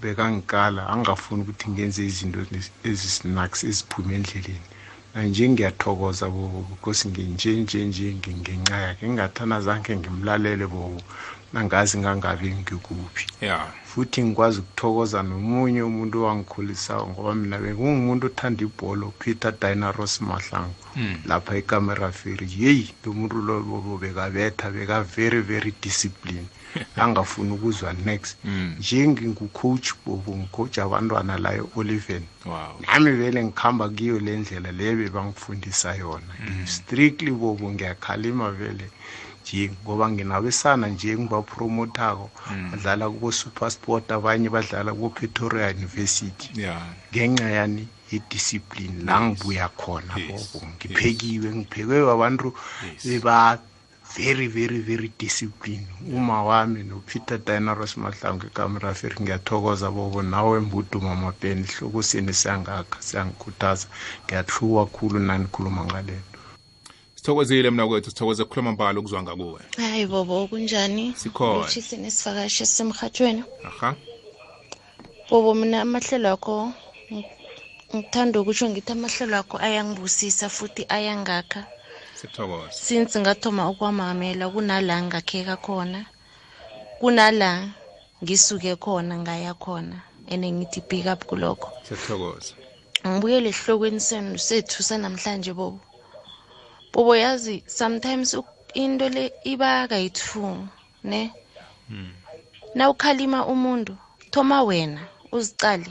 bekangikala angafuni ukuthi ngenze izinto ezisinaks eziphume endleleni. Nanje ngiyathokoza bobo because nginje nje nje ngenxa yakhe. Ngingathana zange ngimlalele bobo. Nangazi ngangabe ngikuphi yeah futhi ngikwazi ukuthokoza nomunye umuntu owangikhulisayo ngoba mina bengungumuntu othanda ibholo peter dinaros mahlangu mm. lapha ekamera feri yeyi lo muntu lobo bekabetha beka very very discipline angafuni ukuzwa next mm. njengingucoach bobo ngicoach abantwana la e-oliven wow. nami vele ngikhamba kiyo le ndlela leyo bebangifundisa yona mm. strictly bobo ngiyakhalima vele nje ngoba nginabesana nje engibapromotako mm. badlala kubo-supersport abanye badlala kubo-pretoria university yeah. ngenxa yani yediscipline yes. la ngibuya khona bobo yes. ngiphekiwe yes. ngiphekwe abantu yes. beba very very very discipline uma wami nopeter dinaros mahlangu ekamera feri ngiyathokoza bobo nawe mbuduma mapeni hlokosini siyangakha siyangikhuthaza ngiyahluka khulu nanikhuluma ngalelo sithokozile mna kwethu sithokoze ukukhuluma mbalo ukuzwa ngakuwe. Hayi bobo kunjani sikhona. Uchisini isivakashi esisemhathweni aha. Bobo mina amahlelo akho ngithanda ukutsho ngithi amahlelo akho ayangibusisa futhi ayangakha. Sithokoze. Since ngathoma ukwamamela kunala ngakheka khona kunala ngisuke khona ngaya khona and ngithi pick up kulokho. Sithokoze. Ngibuyele esihlokweni senu sethu sanamhlanje bobo. Bobo yazi sometimes into le iba kayithu ne? Na ukhalima umuntu thoma wena uzicale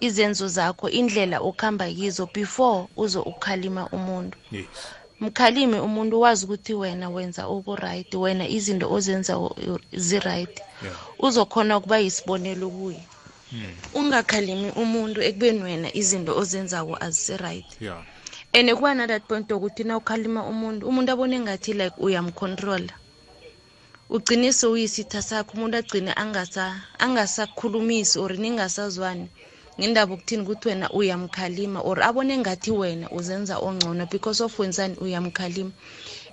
izenzo zakho indlela okuhamba kizo before uzo ukhalima umuntu. Yes. Mkhalime umuntu wazi ukuthi wena wenza okuright wena izinto ozenza zi-right yeah. Uzokhona ukuba yisibonelo kuye. Mm. ungakhalimi umuntu ekubeni wena izinto ozenzako azisi-right yeah and kuba na-that point yokuthi na ukhalima umuntu umuntu abone ngathi like uyamcontrola ugcinise uyisitha sakho umuntu agcine angasa- angasakhulumisi or ningasazwani ngendaba okuthini ukuthi wena uyamkhalima or abone ngathi wena uzenza ongcono because of wenzani uyamkhalima.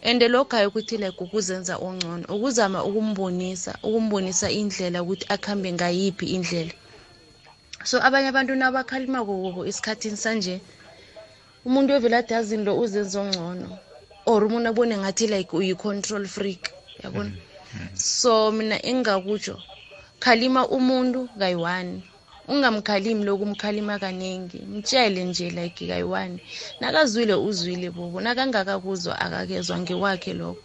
And lokho hayi ukuthi like ukuzenza ongcono ukuzama ukumbonisa ukumbonisa indlela ukuthi akuhambe ngayiphi indlela. So abanye abantu nabakhalimako kubo esikhathini sanje umuntu ovela ade azini lo uzenzo ngcono or umuntu abone ngathi like uyi-control freak yabona? So mina engingakutsho khalima umuntu kayi-one. Ungamkhalimi loku umkhalima kaningi mtshele nje like kayi-one. Nakazwile uzwile bobo. Nakangakakuzwa akakezwa ngewakhe lokho.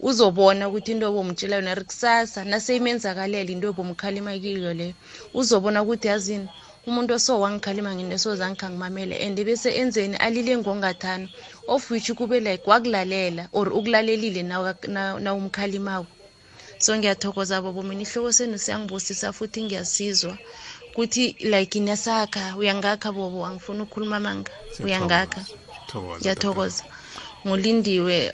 Uzobona ukuthi into obomtshela yona ri kusasa naseyimenzakalela into obomkhalima kiyo leyo uzobona ukuthi yazini umuntu oso wangikhalima ngine sozange ngimamele and bese enzeni alile ngongathana of which kube like wakulalela or ukulalelile nawumkhalimako so ngiyathokoza bobo mina ihloko senu siyangibusisa futhi ngiyasizwa kuthi like nasakha uyangakha bobo angifuna ukukhuluma manga uyangakha. Ngiyathokoza. Ngulindiwe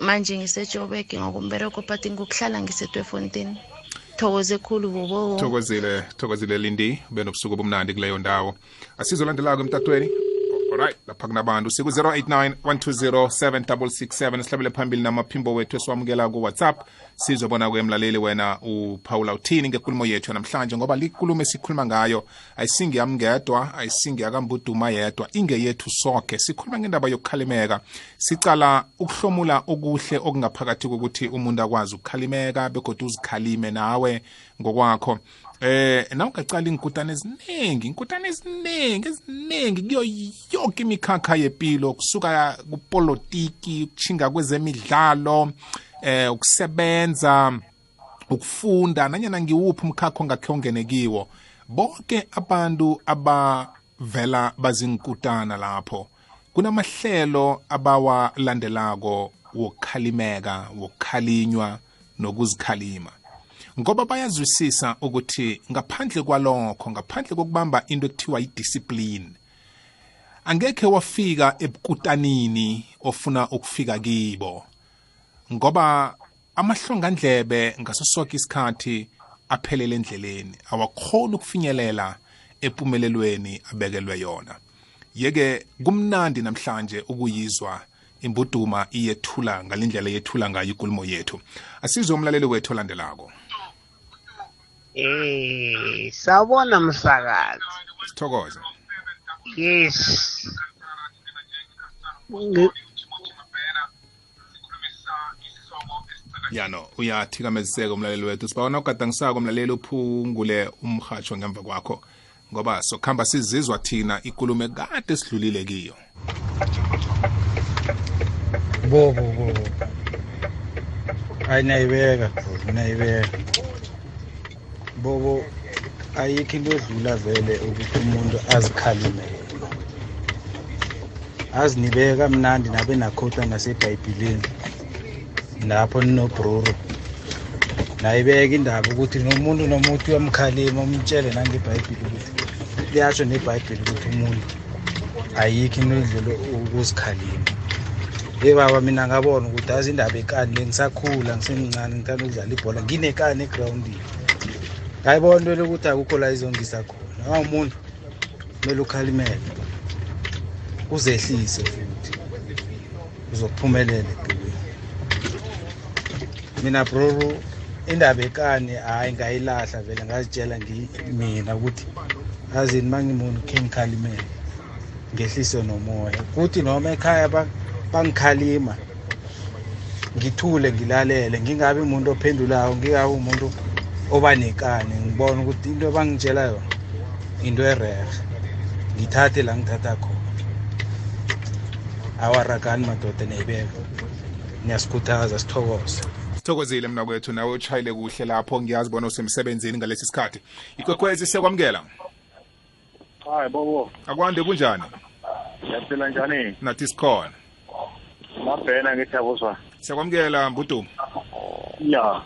manje ngisejobeke ngokumbereko but ngokuhlala ngisedwefontini thokoze khulu bobo. Thokozile thokozile lindi. Benobusuku obumnandi kuleyo ndawo. Asizolandelako emtatweni? Alright lapha kunabantu. Siku-089 120 7667 sihlabele phambili namaphimbo wethu esiwamukela ku-whatsapp. Sizobona kwemlaleli wena uphawula uthini ngekulumo yethu namhlanje ngoba likulumo esikhuluma ngayo. Ayisingiyami ngedwa ayisingiyakambuduma yedwa. Ingeyethu sonke sikhuluma ngendaba yokukhalimeka. Sicala ukuhlomula okuhle okungaphakathi kokuthi umuntu akwazi ukukhalimeka begodwa uzikhalime nawe ngokwakho. Eh nawungacala inkutane eziningi inkutane eziningi eziningi. Kuyo yonke imikhakha yempilo kusuka kupolitiki ukuchinga kwezemidlalo eh ukusebenza ukufunda nanyana ngiwuphi umkhakha ongakhe ongene kiwo. Bonke abantu abavela bazinkutana lapho kunamahlelo abawalandelako wokukhalimeka wokukhalinywa nokuzikhalima. Ngoba bayazwisisa ukuthi ngaphandle kwalokho ngaphandle kokubamba into ekuthiwa idiscipline angekhe wafika ebukutanini ofuna ukufika kibo. Ngoba amahlongandlebe ngaso sonke isikhathi aphelele endleleni. Awakhona ukufinyelela empumelelweni abekelwe yona. Yeke kumnandi namhlanje ukuyizwa imbuduma iyethula ngalindlela yethula ngayo ikulumo yethu. Asizwe umlaleli wethu olandelako. Eh, sawubona msakazi. sithokoze. Yes. Yano uyathikameziseka umlaleli wethu. Sibawona ugadangisako umlaleli uphungule umhatsho ngemva kwakho. Ngoba sokuhamba sizizwa thina ikulumo kade sidlulile kiyo. Bo bo bo hayi nayibeka bro nayibeka bobo ayikho into edlula vele ukuthi umuntu azikhalime yena. Azinibeka mnandi nabe nakhota nasebhayibhileni. Lapho ninobroro nayibeka indaba ukuthi nomuntu nomuntu uyamkhalima umtshele nangebhayibhili ukuthi liyasho nebhayibhili ukuthi umuntu ayikho into edlula ukuzikhalima. Ye baba mina ngabona ukuthi azi indaba ekani le ngisakhula ngisemncane ngithanda ukudlala ibhola nginekani egrawundini. Ngayibona into lokuthi akukho la izongisa khona. Awumuntu kumele ukhalimele. Uzehlise futhi. Uzokuphumelela. empilweni mina broro indaba ekani hhayi ngayilahla vele ngazitshela mina ukuthi azini uma ngimuntu khe ngikhalimele ngehlise nomoya. Kuthi noma ekhaya ba- bangikhalima ngithule ngilalele ngingabi umuntu ophendulayo ngingabi umuntu oba nekani ngibona ukuthi into abangitshela yona into erehe ngithathe la ngithatha khona. Awaragani madoda neyibeka. Ngiyasikhuthaza sithokoze. Sithokozile mna kwethu nawe utshayele kuhle lapho. Ngiyazi bona usemsebenzini ngalesi sikhathi. Ikwekhwezi siyakwamukela? Hayi bobo. Akwande kunjani? Yaphila njani? Nathi sikhona. Mabhena ngithabuzwa siyakwamukela mbuduma ya.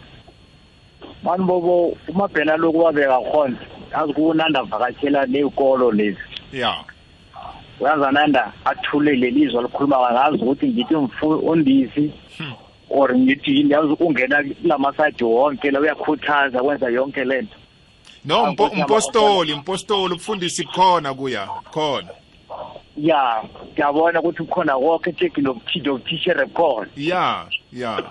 Mani bobo umabhena loku wabeka khona. Yazi kunanda vakatshela ney'kolo lezi. Ya. Uyazananda athulele lizwa likhuluma ngazi ukuthi ngithi umfundisi or ngithi yini yazi ungena kulamasayidi wonke la uyakhuthaza kwenza yonke lento no mpo- Akuthi mpostoli mpostoli ubufundisi khona kuya khona. Ya ngiyabona ukuthi kukhona konke teknologithishere khona ya ya.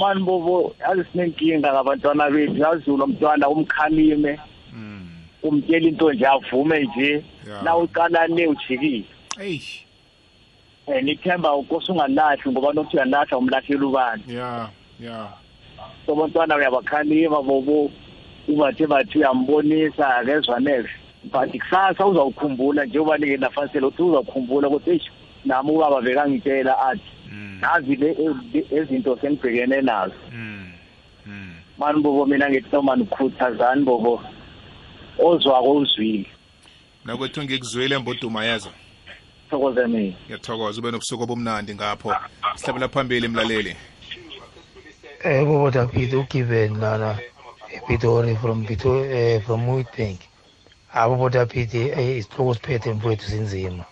Mani bobo yazi sinenkinga ngabantwana bethu. Yazi lo mntwana umkhalime. Mm. umtshela into nje avume nje. Na uqala le ujikile. Eyi um nithemba ukose ungalahli ngoba nokuthi uyalahla umlahlela ubani. Ya ya. So bantwana uyabakhalima bobo. Ubathe bathi uyambonisa akezwa neve but kusasa uzawukhumbula njengoba nike nafanisele ukuthi uzawukhumbula ukuthi eish nami ubaba bekangitshela athi nazi le le- ezinto sengibhekene nazo. Mm. Mm. mani bobo mina ngithi noma nikhuthazani bobo. Ozwako uzwile. Nakwethu ngikuzwile mboduma yazo thokoze mina ngiyathokoza ube nobusuku obumnandi ngapho sihlabela phambili mlaleli Eh, bobo David, ugiven lana ePitori from Pitori eh, from Witbank. Abo David eh isihloko siphethe mfowethu sinzima.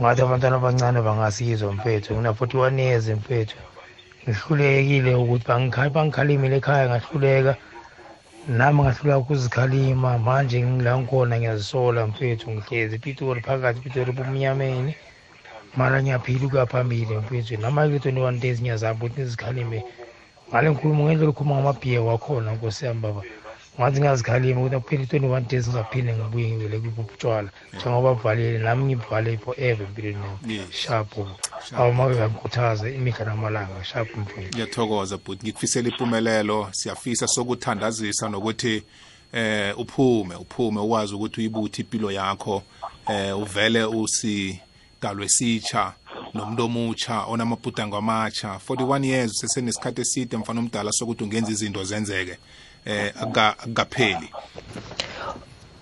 Ngathi abantwana abancane bangasizwa mfowethu. Ngina 41 years mfowethu. Ngihlulekile ukuthi bangikhali bangikhalimile ekhaya ngahluleka. Nami ngahluleka ukuzikhalima manje ngila ngikhona ngiyazisola mfowethu ngihlezi ePitori phakathi ePitori bumnyameni. Mara ngiyaphila ukuya phambili mfowethu. Nama 21 days ngiyazama ukuthi ngizikhalime ngale nkulumo ngendlela ukhuluma ngamabhiya wakhona nkosi yami baba ngathi ngazikhalima ukuthi akuphela i-twenty-one days ngizaphinde ngibuye ngivele kubutshwala njengoba buvalile nami ngibuvale forever empilweni yami. Yes. sharp awu make ngikhuthaza imihla namalanga sharp mfowethu ngiyathokoza but ngikufisela impumelelo. Siyafisa sokuthandazisa nokuthi eh uphume uphume uwazi ukuthi uyibuthe impilo yakho. Eh uvele usidalwe sitsha nomuntu omutsha onamabhudango amatsha. 41 years usesenesikhathi eside mfana omdala sokuthi ungenza izinto zenzeke. Eh akuka- akukapheli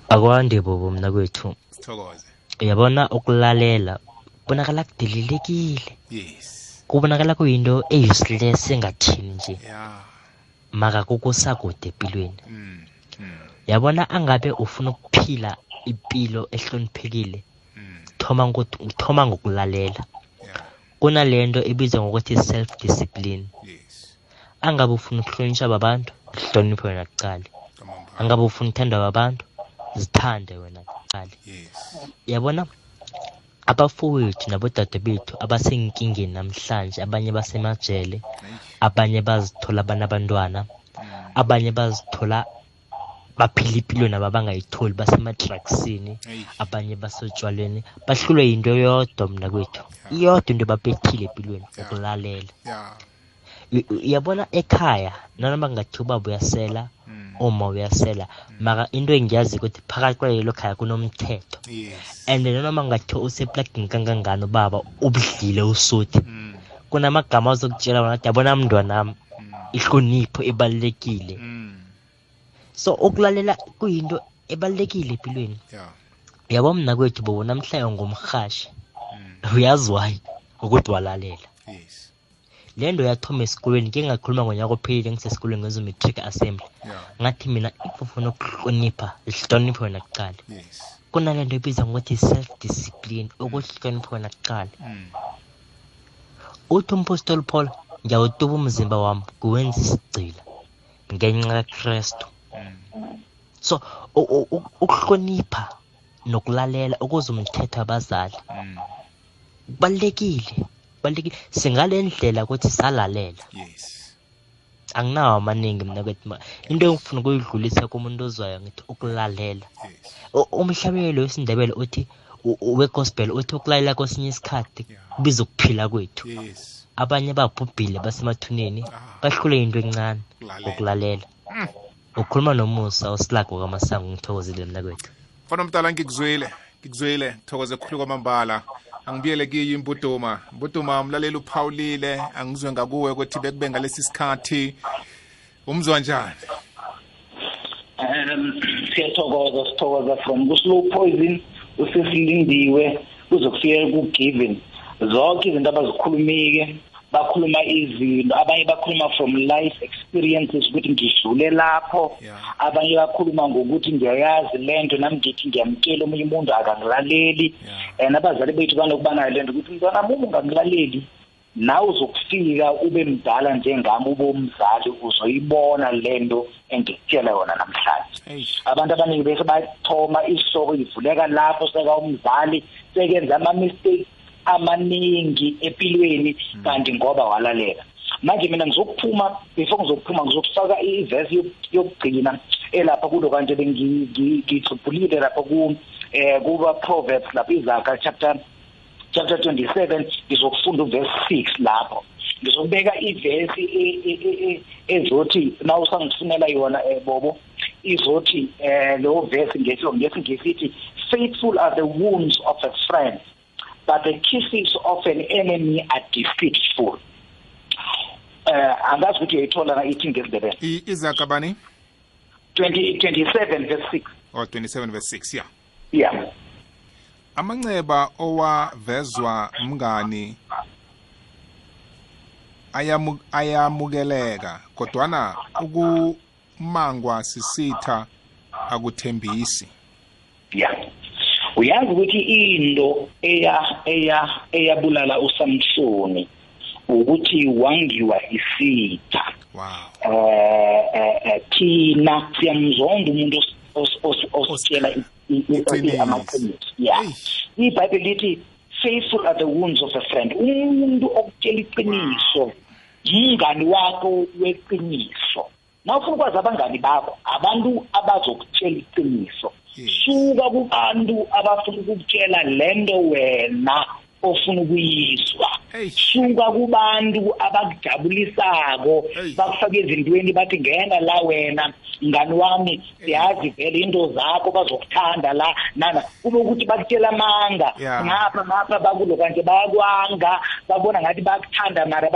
akwande bobo mna kwethu. Sithokoze. Uyabona ukulalela kubonakala kudelelekile. Yes. Kubonakala kuyinto e-useless engathini nje. Ya. Maka kukusakude empilweni. Mm mm. Yabona angabe ufuna ukuphila impilo ehloniphekile? Mm. Thoma thoma ngokulalela. Yeah kunale nto ebizwa ngokuthi self discipline angabe ufuna ukuhlonishwa babantu? Hloniphe wena bro angabe ufuna uthandwa wabantu zithande wena kuqala. Yabona? Abafowethu nabodade bethu abasenkingeni namhlanje abanye basemajele abanye bazithola banabantwana abanye bazithola baphila impilo nabo abangayitholi basematraksini abanye basotshwaleni bahlulwe yinto yodwa mna kwethu iyodwa into babethile empilweni ukulalela. Yeah uyabona ekhaya nanoma kungathiwa ubaba uyasela mm. uma uyasela maka into engiyazi ukuthi phakathi kwalelo khaya kunomthetho. And nanoma kungathiwa useplagini kangangani ubaba ubudlile usuthi mm. Kunamagama azokutshela wona ukuthi yabona mntwanami mm. ihlonipho ebalulekile. Mm. So ukulalela kuyinto ebalulekile empilweni. Yabo mna kwethu bobo mm. Uyazi why? Ukuthi walalela. Yes le nto yathoma esikolweni ke ngakhuluma ngonyaka ophelile ngisesikolweni ngenza matric assembly. Yeah. Ngathi mina if ufuna ukuhlonipha lihloniphe wena kuqala. Yes. Kunale nto ebizwa ngokuthi self discipline ukuhlonipha wena kuqala. Mm. Uthi umpostoli paul ngiyawutuba umzimba wami kuwenza isigcila ngenxa kakristu. Mm. So u- u- u- ukuhlonipha nokulalela ukuze umthetho abazali mm. kubalulekile kubalulekile. Singale ndlela ukuthi salalela. Yes. Anginawo amaningi mna kwethu ma- into engifuna ukuyidlulisa kumuntu ozwayo ngithi ukulalela. Yes. U- umhlabelelo wesindebele uthi u- u- wegospel uthi ukulalela kwesinye isikhathi Yeah. kubiza ukuphila kwethu. Yes. Abanye babhubhile basemathuneni Ah. bahlule into encane Ukulalela. ukulalela. Ukhuluma nomusa usilago kwamasango ngithokozile mna kwethu. Mfana omdala ngikuzwile ngikuzwile. Thokoze khulu kwamambala. Angibuyele kiyo imbuduma. Mbuduma mlaleli uphawulile. Angizwe ngakuwe ukuthi bekube ngalesi sikhathi. Umzwa njani? Um siyathokoza sithokoza from ku-slow poison usesilindiwe kuzokufika ku-given. Zonke izinto abazikhulumike bakhuluma izinto abanye bakhuluma from life experiences ukuthi ngidlule lapho Yeah. abanye bakhuluma ngokuthi ngiyayazi le nto nami ngithi ngiyamkela omunye umuntu akangilaleli Yeah. and abazali bethu banokubanayo le nto ukuthi mntwana uma ungangilaleli nawe uzokufika ube mdala njengami ube umzali uzoyibona le nto engikutshela yona namhlanje Eish. abantu abaningi bese bathoma isoko ivuleka lapho seka umzali sekenza ama-mistakes amaningi empilweni kanti ngoba walalela. Manje mina ngizokuphuma before ngizokuphuma ngizokufaka ivesi yok- yokugcina elapha kulo kanti bengi- ngi- ngixubhulile lapha ku eh kuba proverbs lapha izaga chapter chapter 27 ngizokufunda uverse 6 lapho. Ngizokubeka ivesi e- e- e- e- ezothi na usangifunela yona eh, bobo izothi eh lo verse ngesho ngesingisithi faithful are the wounds of a friend. But the kisses of an enemy are deceitful. Eh angazi ukuthi uyayithola na ithi ngesindebele I- izaga bani? 20 27 verse 6 oh 27 verse 6 yeah. Yeah. Amanceba owavezwa mngani ayamu, ayamukeleka kodwana ukumangwa sisitha akuthembisi. Yeah. Uyazi ukuthi into eya eya eyabulala uSamsoni ukuthi wangiwa isitha. Wow. Eh eh, eh thina siyamzonda umuntu os- os- os- ositshela i- i- i- amaqiniso yeah. iBhayibheli lithi faithful are the wounds of a friend. Umuntu okutshela iqiniso umngani wakho weqiniso. Nawufuna ukwazi abangani bakho abantu abazokutshela iqiniso. Suka kubantu abafuna ukukutshela lento wena ofuna ukuyizwa suka kubantu abakujabulisako bakufaka ezintweni bathi ngena la wena mngani wami siyazi vele into zakho bazokuthanda la. Nana kube ukuthi bakutshela amanga Yeah. ngapha ngapha bakulo kanje bayakwanga babona ngathi bakuthanda mara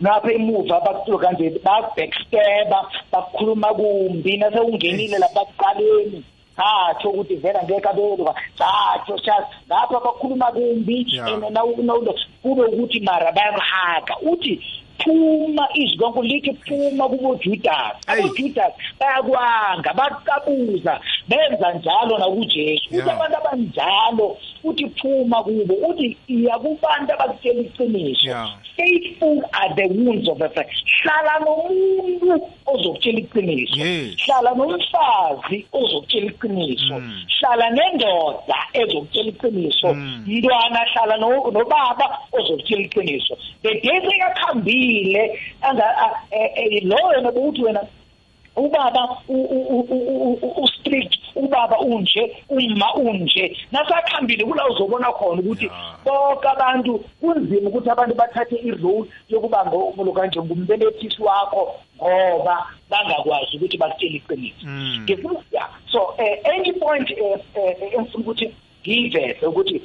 ba- eh, ngapha emuva bakulo kanje bakubackstaba bakukhuluma kumbi nasewungenile lapha kuqaleni hatsho ukuthi vela ngeke abelwa. Hatsho shas lapha bakhuluma kumbi Yeah. and nawu- nawulo kube ukuthi mara bayakuhaka uthi phuma izwi konke lithi phuma kubojudas abojudas bayakwanga bakuqabuza benza njalo nakujesu. Uthi Yeah. abantu abanjalo uthi phuma kubo uthi iya kubantu abakutshela iqiniso. Yeah. faithful are the wounds of a friend hlala nomuntu ozokutshela iqiniso. Yes. hlala nomfazi ozokutshela iqiniso. Hlala nendoda ezokutshela iqiniso. Mntwana hlala no- nobaba ozokutshela iqiniso. Bedesi kakhambile anga- a- eh, eh, lo wena bowuthi wena ubaba ustrict ubaba unje uma unje. Nasakhambile kula uzobona khona ukuthi bonke abantu kunzima ukuthi abantu bathathe irole yokuba ngomulo kanje ngumbelethisi wakho ngoba bangakwazi ukuthi bakutshele iqiniso. Ngifuna yeah so eh, any point eh, eh, engifuna ukuthi ngiyiveze ukuthi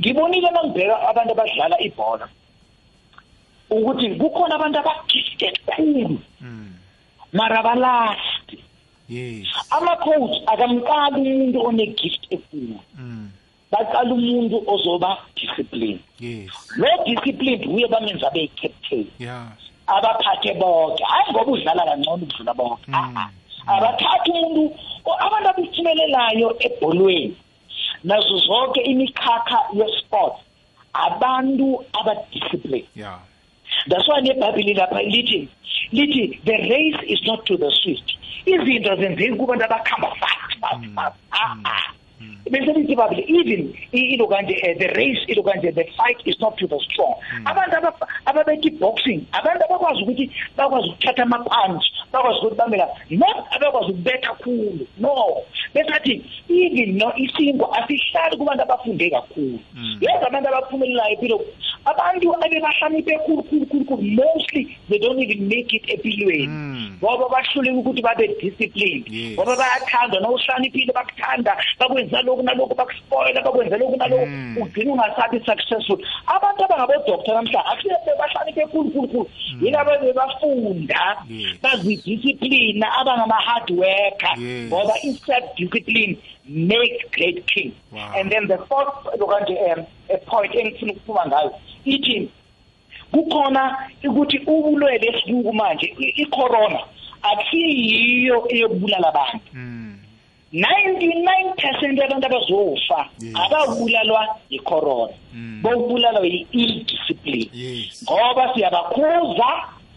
ngibonile mangibheka abantu abadlala ibhola ukuthi kukhona abantu abagifted kakhulu mara balasti yes. Ama-coach akamqali umuntu one-gift enkulu baqala umuntu ozoba discipline yes. Lo disciplined uye bamenza abe yi-captain yeah abaphathe bonke hayi ngoba udlala kangcono ukudlula bonke Ah, ah. abathatha umuntu o- abantu abaphumelelayo ebholweni. Nazo zonke imikhakha yesport abantu abadiscipline yeah that's why nebhayibheli lapha lithi lithi the race is not to the swift. Izinto zenzeki kubantu abakhamba fast fast fast. Ah. Ah bese even i- ilo kanje eh, the race ilo kanje the fight is not to the strong abantu aba- ababetha i-boxing abantu abakwazi ukuthi bakwazi ukuthatha ama-punch bakwazi ukuthi bambela not abakwazi ukubetha khulu no. Besathi even no isingo asihlali kubantu abafunde kakhulu. Yenza abantu abaphumelelayo empilo abantu abebahlakaniphe khulu khulu khulu khulu mostly they don't even make it empilweni ngoba bahluleka ukuthi babe disciplined. Ngoba bayathanda nawuhlaniphile bakuthanda bakwenza lokhu nalokhu bakuspoila bakwenza lokhu nalokhu. Ugcina ungasabi successful. Abantu abangabodoktor namhlanje akusibe bahlakaniphe khulu khulu khulu yilabo bebafunda? Yes. bazidisciplina abangama-hard worker. Ngoba i-self discipline makes great king. Wow. and then the fourth lokanje um, point engifuna ukuphuma ngayo ithi kukhona ukuthi ubulwele esibuku manje i-corona akusiyiyo eyokubulala abantu. 99 percent yabantu abazofa ababulalwa yi-corona. Bokubulalwa yi-indiscipline yes. Ngoba siyabakhuza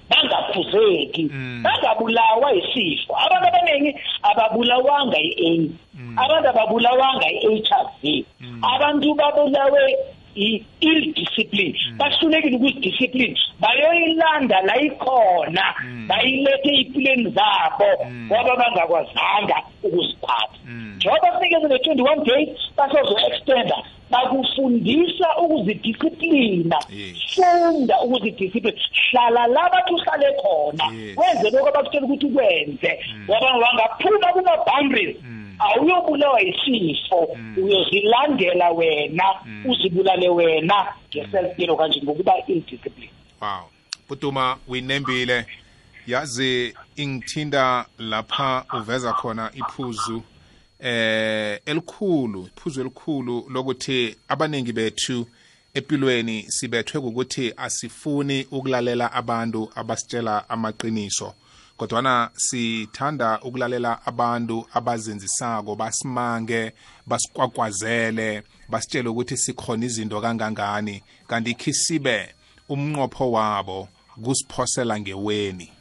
bangakhuzeki bangabulawa yisifo. Abantu abaningi ababulawanga yi-AIDS abantu ababulawanga yi-HIV abantu babulawe i-ill discipline bahlulekile ukuzidiscipline bayoyilanda la ikhona bayilethe ey'mpilweni zabo ngoba bangakwazanga ukuziphatha. Njengoba kunikeze le-twenty-one days basozo-extenda bakufundisa ukuzidisciplina. Funda ukuzidisciplina. Hlala la bathi uhlale khona. Wenze lokho abakutshela ukuthi ukwenze. Ngoba wangaphuma kuma-boundaries. Awuyobulawa yisifo. Uyozilandela wena uzibulale wena ngeself-care kanje ngokuba indiscipline. Wow. Putuma uyinembile yazi ingithinda lapha uveza khona iphuzu eh elikhulu iphuzu elikhulu lokuthi abaningi bethu empilweni sibethwe ukuthi asifuni ukulalela abantu abasitshela amaqiniso. Kodwana sithanda ukulalela abantu abazenzisako basimange basikwakwazele basitshele ukuthi sikhona izinto kangangani. Kanti ikhisibe umnqopho wabo kusiphosela ngeweni.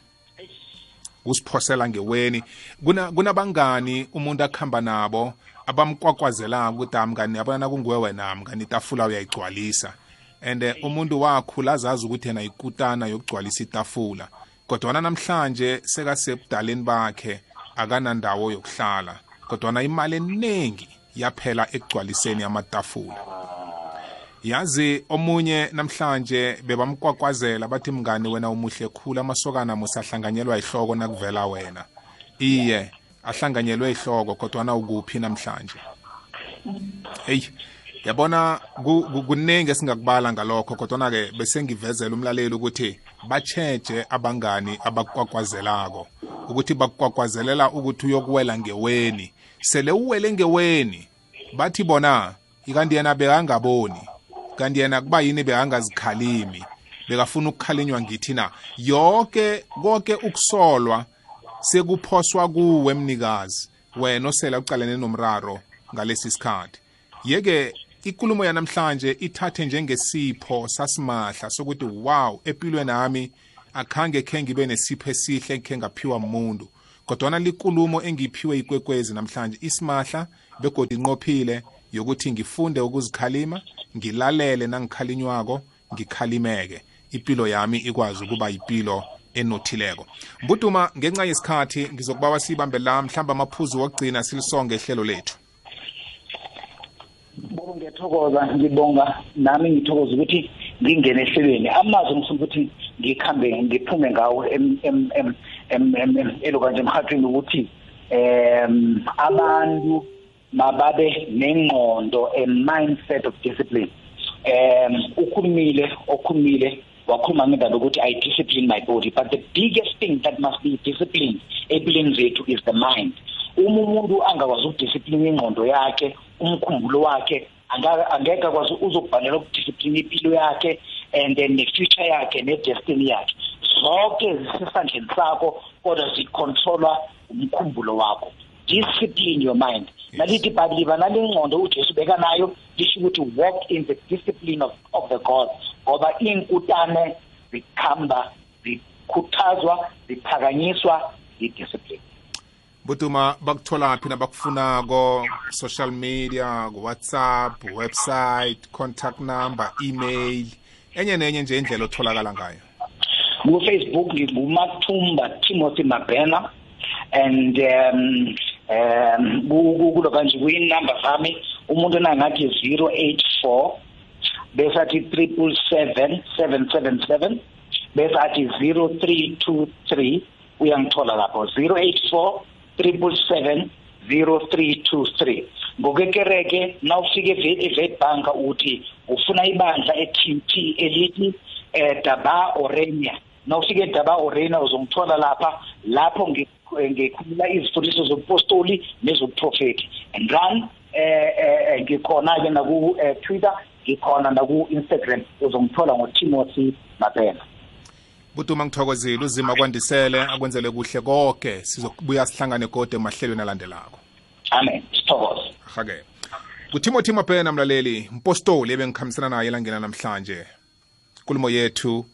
Kusiphosela ngeweni. Kuna kunabangani umuntu akhamba nabo abamkwakwazelayo ukuthi amngani yabona kunguwe wena mngani itafula uyayigcwalisa. And umuntu wakho lazazi ukuthi yena ikutana yokugcwalisa itafula. Kodwana namhlanje sekasebudaleni bakhe akanandawo yokuhlala kodwana imali eningi yaphela ekugcwaliseni amatafula. Yazi omunye namhlanje bebamkwakwazela bathi mngani wena umuhle khulu amasokana musahlanganyelwa ihloko nakuvela wena. Iye ahlanganyelwe ihloko kodwana ukuphi namhlanje? Eyi yabona kuningi esingakubala ngalokho kodwana-ke bese ngivezela umlaleli ukuthi batsheje abangani abakukwakwazelayo ukuthi bakukwakwazela ukuthi uyokuwela ngeweni. Sele uwele ngeweni bathi bona ikanti yena bekangaboni kanti yena kuba yini bekangazikhalimi bekafuna ukukhalinywa ngithi na? Yonke konke ukusolwa sekuphoswa kuwe mnikazi wena osele ucalene nomraro ngalesi sikhathi yeke ikulumo yanamhlanje ithathe njengesipho sasimahla sokuthi wow empilweni nami akhange khe ngibe nesipho esihle khe ngaphiwa umuntu kodwana likulumo engiphiwe ikwekwezi namhlanje isimahla begodi inqophile yokuthi ngifunde ukuzikhalima ngilalele nangikhalinywako ngikhalimeke. Impilo yami ikwazi ukuba yipilo enothileko. Mbuduma ngenxa yesikhathi ngizokubawa siyibambe la mhlawumbe amaphuzu wokugcina silisonge ihlelo lethu. Bobo ngiyathokoza ngibonga nami ngithokoza ukuthi ngingene ehlelweni. Amazwi ngifuna ukuthi ngikhambe ngiphume ngawo elo kanje emhathweni ukuthi um abantu mababe nengqondo a mindset of discipline. Um ukhulumile okhulumile wakhuluma ngendaba ukuthi i discipline my body but the biggest thing that must be disciplined empilweni zethu is the mind. Uma umuntu angakwazi ukudiscipline ingqondo yakhe umkhumbulo wakhe angeke akwazi uzokubhalela ukudiscipline impilo yakhe and then ne-future yakhe ne-destiny yakhe. Zonke zisesandleni sakho kodwa zicontrolwa umkhumbulo wakho. Discipline your mind. Nalithi ibhayibhile nalengqondo ujesu beka nayo lisho ukuthi walk in the discipline of, of the god ngoba iy'nkutane zikhamba zikhuthazwa ziphakanyiswa yi-discipline butuma bakutholaphi nabakufunako social media ku-whatsapp website contact number email. Enye nenye nje indlela otholakala ngayo. Kufacebook ngumathumba timothy mabena and um um kuloba nje kuyinumber zami umuntu nangathi zero eight four bese athi triple seven seven seven seven bese athi zero three two three. Uyangithola lapho zero eight four 0323 ngokekereke nawufike evet e- bank uthi ufuna ibandla eQT elithi eh Daba Orania nawufike edaba orena uzongithola lapha. Lapho ngikhuluma izifundiso zobupostoli nezobuprofeti and run eh, eh, eh ngikhona-ke naku-twitter eh, ngikhona naku-instagram. Uzongithola ngotimothy mabena butuma ngithokozile uzima kwandisele akwenzele kuhle konke. Sizokubuya sihlangane kode emahlelweni alandelako. Amen. Sithokoze. Hake kutimothy mabhena mlaleli mpostoli ebengikhambisana naye elangena namhlanje. Nkulumo yethu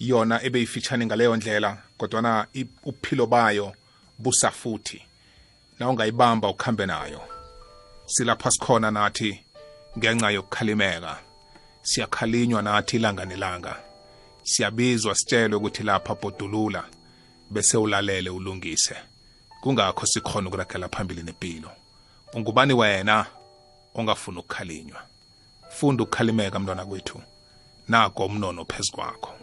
yona ebeyifitshane ngaleyo ndlela kodwana uphilo bayo busafuthi na ungayibamba ukhambe nayo. Silapha sikhona nathi ngenxa yokukhalimeka. Siyakhalinywa nathi ilanga nelanga. Siyabizwa sitshelwe ukuthi lapha bodulula bese ulalele ulungise. Kungakho sikhona ukuragela phambili nempilo. Ungubani wena ongafuni ukukhalinywa? Funda ukukhalimeka mntwana kwethu. Nako umnono phezu kwakho.